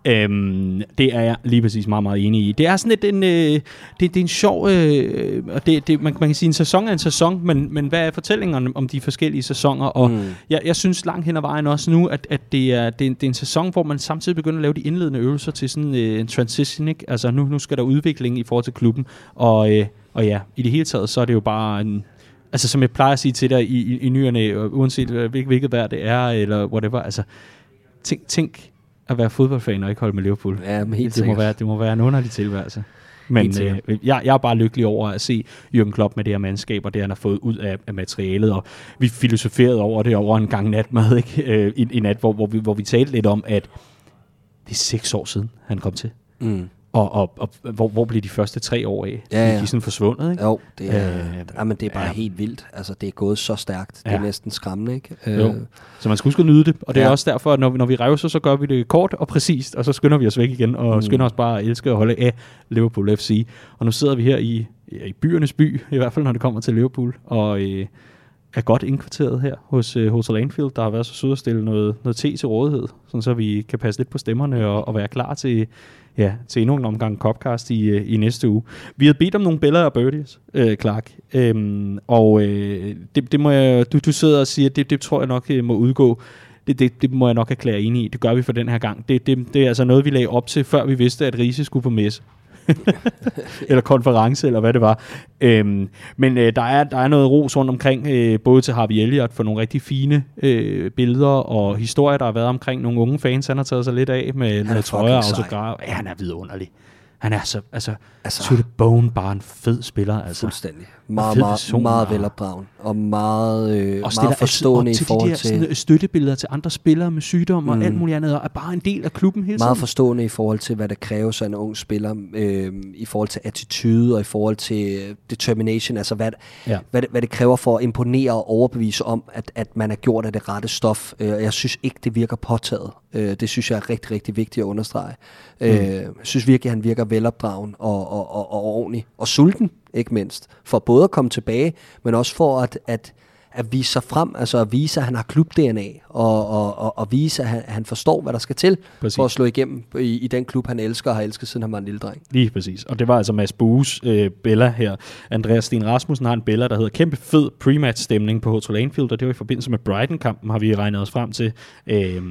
Øhm, det er jeg lige præcis meget, meget enig i. Det er sådan lidt en, øh, det, det er en sjov, øh, og det, det, man, man kan sige, en sæson er en sæson, men, men hvad er fortællingerne om de forskellige sæsoner? Og mm. jeg, jeg synes langt hen ad vejen også nu, at, at det, er, det, er en, det er en sæson, hvor man samtidig begynder at lave de indledende øvelser til sådan øh, en transition, ikke? Altså nu, nu skal der udvikling i forhold til klubben, og, øh, og ja, i det hele taget, så er det jo bare en, altså som jeg plejer at sige til dig i, i, i nyerne, uanset øh, hvilket, hvilket vejr det er, eller whatever, altså tænk, tænk at være fodboldfan og ikke holde med Liverpool. Ja, men helt det, må være, det må være en underlig tilværelse. Men øh, jeg, jeg er bare lykkelig over at se Jürgen Klopp med det her mandskab, og det han har fået ud af, af materialet, og vi filosoferede over det over en gang natmad, ikke? <laughs> Øh, i, i nat, hvor, hvor, vi, hvor vi talte lidt om, at det er seks år siden, han kom til. Mm. Og, og, og hvor, hvor blev de første tre år af? Ja, ja. De er sådan forsvundet, ikke? Jo, det er, Øh, øh, jamen, det er bare ja. helt vildt. Altså, det er gået så stærkt. Det er næsten skræmmende, ikke? Jo. Så man skal huske at nyde det, og det er Ja. også derfor, at når, vi- når vi revser, så gør vi det kort og præcist, og så skynder vi os væk igen, og mm. skynder os bare at elske at holde af Liverpool FC. Og nu sidder vi her i, ja, i byernes by, i hvert fald når det kommer til Liverpool, og øh, er godt indkvarteret her hos øh, Hotel Anfield, der har været så sød at stille noget, noget te til rådighed, sådan så vi kan passe lidt på stemmerne og, og være klar til, ja, til endnu en omgang Copcast i, øh, i næste uge. Vi har bedt om nogle billeder af birdies, øh, Clark, øhm, og øh, det, det må jeg, du, du sidder og siger, det, det tror jeg nok øh, må udgå. Det, det, det må jeg nok erklære enig i. Det gør vi for den her gang. Det, det, det er altså noget, vi lagde op til, før vi vidste, at Riese skulle på messe eller konference, eller hvad det var. Øhm, men øh, der, er, der er noget ros rundt omkring, øh, både til Harvey Elliott for nogle rigtig fine øh, billeder og historier, der har været omkring nogle unge fans. Han har taget sig lidt af med, med trøjer og autograf. Ja, han er vidunderlig. Han er så, altså, Altså- to the bone, bare en fed spiller. Altså. Fuldstændig. Meget, fed meget, person, meget og- velopdragen. Og meget, øh, Og meget forstående i til forhold de der til... sådan, øh, støttebilleder til andre spillere med sygdom og Mm. alt muligt andet, og er bare en del af klubben hele meget tiden. forstående i forhold til, hvad der kræves af en ung spiller, øh, i forhold til attitude og i forhold til øh, determination, altså hvad, Ja. hvad, det, hvad det kræver for at imponere og overbevise om, at, at man er gjort af det rette stof. Øh, jeg synes ikke, det virker påtaget. Øh, det synes jeg er rigtig, rigtig vigtigt at understrege. Mm. Øh, jeg synes virkelig, at han virker velopdragen og, og, og, og ordentlig. Og sulten, ikke mindst. For både at komme tilbage, men også for at, at at vise sig frem, altså at vise, at han har klub-DNA, og, og, og, og vise, at han, at han forstår, hvad der skal til Præcis. for at slå igennem i, i den klub, han elsker og har elsket, siden han var en lille dreng. Lige præcis. Og det var altså Mads Bues øh, Bella her. Andreas Sten Rasmussen har en Bella, der hedder kæmpe fed pre-match stemning på Hotel Anfield, og det var i forbindelse med Brighton-kampen, har vi regnet os frem til. Øh,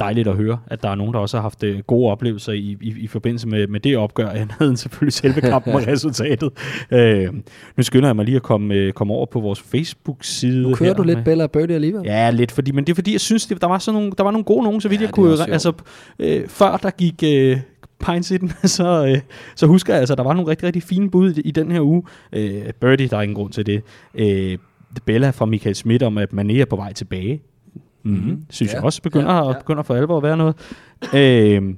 dejligt at høre, at der er nogen, der også har haft øh, gode oplevelser i, i, i forbindelse med, med det opgør, andet end selvfølgelig selve <laughs> kampen og resultatet. Øh, nu skynder jeg mig lige at komme, øh, komme over på vores Facebook-side. Nu kører her du lidt med- Bella og Birdie alligevel. Ja, lidt, fordi, men det er fordi, jeg synes, det, der, var sådan nogle, der var nogle gode nogen, så vidt Ja, jeg kunne. Altså, øh, før der gik øh, Pines i den, <laughs> så, øh, så husker jeg, altså, der var nogle rigtig, rigtig fine bud i, i den her uge. Øh, Birdie, der er ingen grund til det. Øh, Bella fra Michael Schmidt om, at Mané er på vej tilbage. Mm-hmm. Synes Ja, jeg også begynder, ja, ja, ja. begynder for alvor at være noget. øh,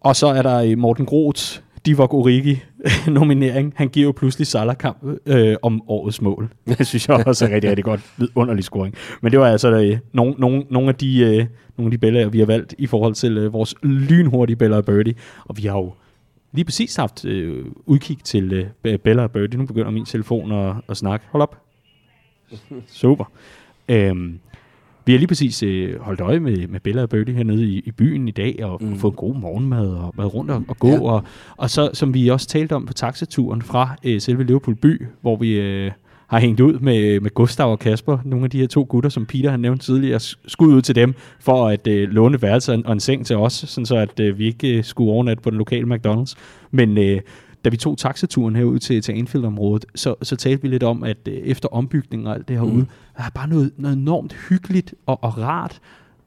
og så er der øh, Morten Groths Divock Origi <laughs> nominering. Han giver jo pludselig Salah kamp øh, om årets mål. <laughs> Det synes jeg også er rigtig, rigtig godt. Underlig scoring. Men det var altså øh, nogle, nogle, nogle af de, øh, nogle af de bæller, vi har valgt i forhold til øh, vores lynhurtige Bella og Birdie. Og vi har jo lige præcis haft øh, udkig til øh, Bella og Birdie. Nu begynder min telefon at, at snakke. Hold op. Super. Øhm, vi har lige præcis øh, holdt øje med, med Bella og Birdie hernede i, i byen i dag, og mm. fået god morgenmad og været rundt og, og gå. Ja. Og, og så, som vi også talte om på taxaturen fra øh, selve Liverpool by, hvor vi øh, har hængt ud med, med Gustav og Kasper, nogle af de her to gutter, som Peter han nævnte tidligere, skud ud til dem for at øh, låne værelse og en, og en seng til os, sådan så at øh, vi ikke øh, skulle overnatte på den lokale McDonald's. Men øh, da vi tog taxaturen herud til, til Anfield-området, så, så talte vi lidt om, at øh, efter ombygning og alt det herude, mm. der er bare noget, noget enormt hyggeligt og, og rart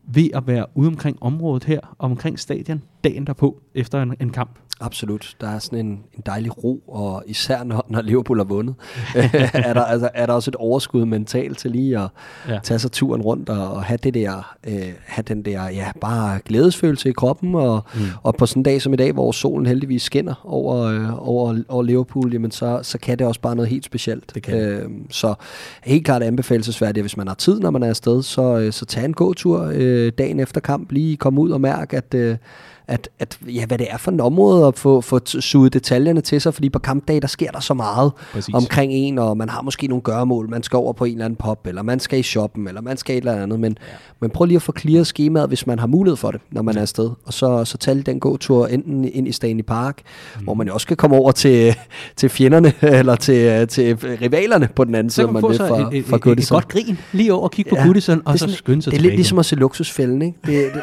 ved at være ude omkring området her, og omkring stadion, dagen derpå, efter en, en kamp. Absolut. Der er sådan en, en dejlig ro, og især når, når Liverpool har vundet, <laughs> er, der, altså, er der også et overskud mentalt til lige at Ja. tage sig turen rundt og, og have, det der, øh, have den der ja, bare glædesfølelse i kroppen. Og, mm. og på sådan en dag som i dag, hvor solen heldigvis skinner over, øh, over, over Liverpool, jamen så, så kan det også bare noget helt specielt. Det kan øh, så helt klart anbefalesværdigt, hvis man har tid, når man er afsted, så, øh, så tag en gåtur øh, dagen efter kamp, lige komme ud og mærke, at... Øh, at, at ja, hvad det er for et område, at få, få suget detaljerne til sig, fordi på kampdag, der sker der så meget Præcis. omkring en, og man har måske nogle gøremål, man skal over på en eller anden pop, eller man skal i shoppen, eller man skal et eller andet, men, ja. men prøv lige at få clearet skemaet, hvis man har mulighed for det, når man er afsted, og så, så tag den gåtur enten ind i Stanley Park, mm. hvor man jo også kan komme over til, til fjenderne, <laughs> eller til, til rivalerne på den anden side, man man vil fra, et, et, fra et, et godt grin lige over og kigge på Ja, Goodison, og det så skynde sig Det er lidt ligesom at se luksusfælden, ikke? Det, det,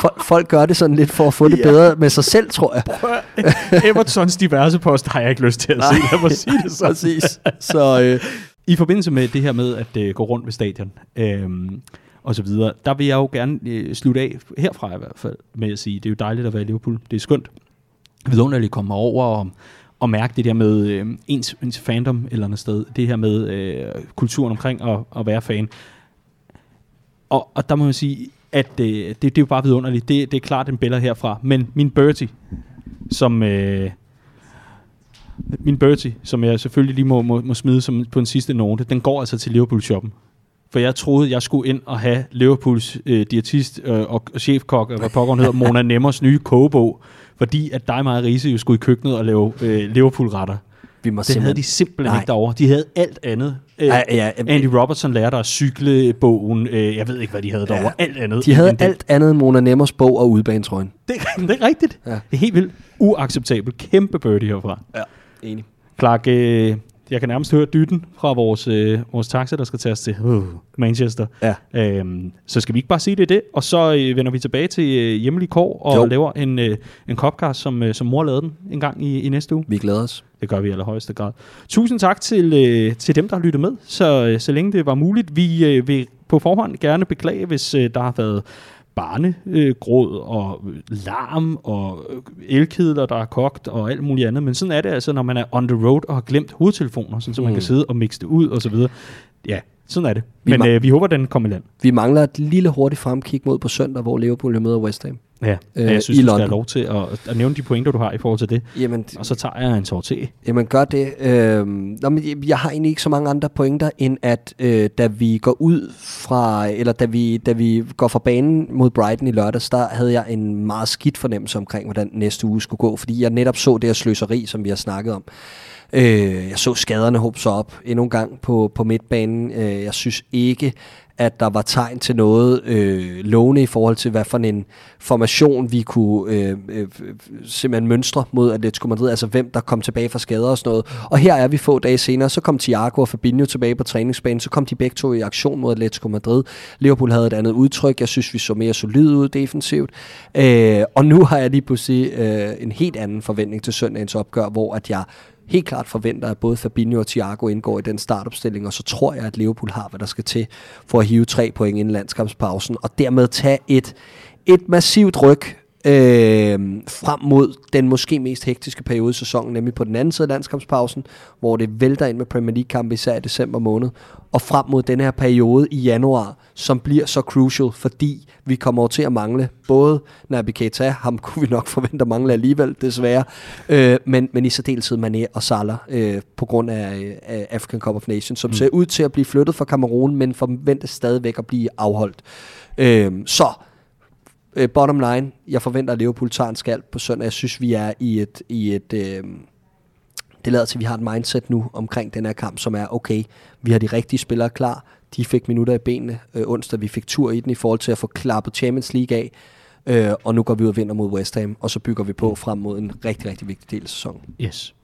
folk, folk gør det sådan lidt for at få det bedre med sig selv, tror jeg. Evertons diverse poster har jeg ikke lyst til at se, lad mig sige det så. Præcis. Så øh, I forbindelse med det her med at øh, gå rundt ved stadion øhm, og så videre, der vil jeg jo gerne øh, slutte af, herfra i hvert fald, med at sige, det er jo dejligt at være i Liverpool. Det er skønt. Vidunderligt at komme over og, og mærke det der med øh, ens, ens fandom eller andet sted. Det her med øh, kulturen omkring at, at være fan. Og, og der må jeg sige, at øh, det, det er jo bare vidunderligt. Det, det er klart en billede herfra. Men min Bertie, som... Øh, min Bertie, som jeg selvfølgelig lige må, må, må smide som på en sidste note, den går altså til Liverpool-shoppen. For jeg troede, jeg skulle ind og have Liverpools øh, diætist øh, og, og chefkok, og hvad pokkeren hedder, Mona Nemmers nye kogebog, fordi at dig, mig Riese, jo skulle i køkkenet og lave øh, Liverpool-retter vi må Det havde de simpelthen Nej. ikke derovre. De havde alt andet. Øh, Ja, ja, ja. Andy Robertson lærte at cykle bogen. Øh, jeg ved ikke, hvad de havde derovre. Alt andet. De havde alt andet end Mona Nemmers bog og udebanetrøjen. Det, <laughs> det er rigtigt. Ja. Det er helt vildt uacceptabelt. Kæmpe birdie herfra. Ja, enig. Clark, øh, jeg kan nærmest høre dytten fra vores, øh, vores taxa, der skal tage os til uh, Manchester. Ja. Øhm, så skal vi ikke bare sige det det, og så øh, vender vi tilbage til øh, hjemlig kår og Jo. jo. laver en, øh, en copcast, som, øh, som mor lavede den en gang i, i næste uge. Vi glæder os. Det gør vi i allerhøjeste grad. Tusind tak til, øh, til dem, der har lyttet med, så, øh, så længe det var muligt. Vi øh, vil på forhånd gerne beklage, hvis øh, der har været barnegråd og øh, larm og øh, elkedler, der er kogt og alt muligt andet. Men sådan er det altså, når man er on the road og har glemt hovedtelefoner, sådan, så man Mm. kan sidde og mixe det ud og så videre. Ja, sådan er det. Vi Men øh, vi håber, den kommer i land. Vi mangler et lille hurtigt fremkig mod på søndag, hvor Liverpool møder West Ham. Ja, øh, jeg synes, i du skal London. have lov til at, at nævne de pointer, du har i forhold til det. Jamen, Og så tager jeg en til. Jamen gør det. Øh, nå, men jeg- jeg har egentlig ikke så mange andre pointer, end at øh, da vi går ud fra, eller da vi, da vi går fra banen mod Brighton i lørdags, der havde jeg en meget skidt fornemmelse omkring, hvordan næste uge skulle gå, fordi jeg netop så det her sløseri, som vi har snakket om. Øh, jeg så skaderne håbe sig op endnu en gang på, på midtbanen. Øh, jeg synes ikke, at der var tegn til noget øh, lovende i forhold til, hvad for en formation vi kunne øh, øh, simpelthen mønstre mod Atletico Madrid, altså hvem der kom tilbage fra skader og sådan noget. Og her er vi få dage senere, så kom Thiago og Fabinho tilbage på træningsbanen, så kom de begge to i aktion mod Atletico Madrid. Liverpool havde et andet udtryk, jeg synes vi så mere solid ud defensivt. Øh, og nu har jeg lige pludselig øh, en helt anden forventning til søndagens opgør, hvor at jeg helt klart forventer, at både Fabinho og Thiago indgår i den startopstilling, og så tror jeg, at Liverpool har, hvad der skal til for at hive tre point inden landskampspausen, og dermed tage et, et massivt ryg øh, frem mod den måske mest hektiske periode i sæsonen, nemlig på den anden side af landskampspausen, hvor det vælter ind med Premier League-kampe, især i december måned, og frem mod den her periode i januar, som bliver så crucial, fordi vi kommer over til at mangle både Naby Keita, ham kunne vi nok forvente at mangle alligevel, desværre, øh, men, men i særdeleshed Mané og Salah, øh, på grund af, af African Cup of Nations, som mm. ser ud til at blive flyttet fra Kamerun, men forventes stadigvæk at blive afholdt. Øh, så øh, bottom line, jeg forventer, at Liverpool tager en skald på søndag. Jeg synes, vi er i et... I et øh, det lader til, at vi har et mindset nu omkring den her kamp, som er, okay, vi har de rigtige spillere klar. De fik minutter i benene øh, onsdag. Vi fik tur i den i forhold til at få klappet Champions League af. Øh, og nu går vi ud og vinder mod West Ham, og så bygger vi på frem mod en rigtig, rigtig vigtig del af sæsonen. Yes.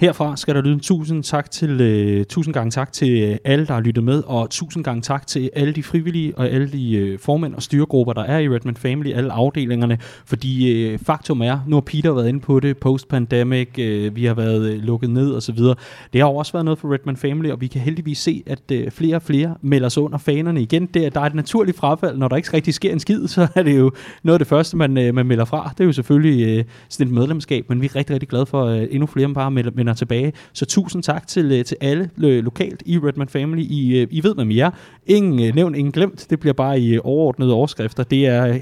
Herfra skal der lyde en tusind, tak til, uh, tusind gange tak til øh, alle, der har lyttet med, og tusind gange tak til alle de frivillige og alle de uh, formænd og styregrupper, der er i Redman Family, alle afdelingerne, fordi uh, faktum er, nu har Peter været inde på det, post-pandemic, uh, vi har været uh, lukket ned osv. Det har jo også været noget for Redman Family, og vi kan heldigvis se, at uh, flere og flere melder sig under fanerne igen. Det, der er et naturligt frafald, når der ikke rigtig sker en skid, <laughs> så er det jo noget af det første, man, uh, man melder fra. Det er jo selvfølgelig uh, sådan et medlemskab, men vi er rigtig, rigtig glade for, at uh, endnu flere bare melder, melder tilbage. Så tusind tak til, øh, til alle øh, lokalt i Redman Family. I, øh, I ved, hvem I er. Ingen nævnt, ingen glemt. Det bliver bare i overordnede overskrifter. Det er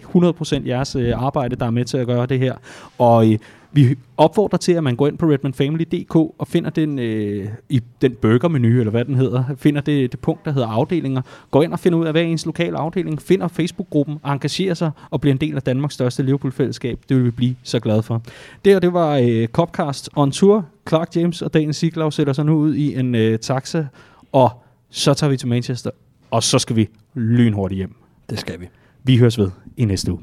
100% jeres arbejde, der er med til at gøre det her. Og vi opfordrer til, at man går ind på redmanfamily.dk og finder den, øh, i den burgermenu, eller hvad den hedder, finder det, det punkt, der hedder afdelinger. Går ind og finder ud af, hvad er ens lokale afdeling, finder Facebook-gruppen, engagerer sig og bliver en del af Danmarks største Liverpool-fællesskab. Det vil vi blive så glade for. Det her, det var øh, Copcast on Tour. Clark James og Daniel Siglau sætter sig nu ud i en øh, taxa, og så tager vi til Manchester, og så skal vi lynhurtigt hjem. Det skal vi. Vi høres ved i næste uge.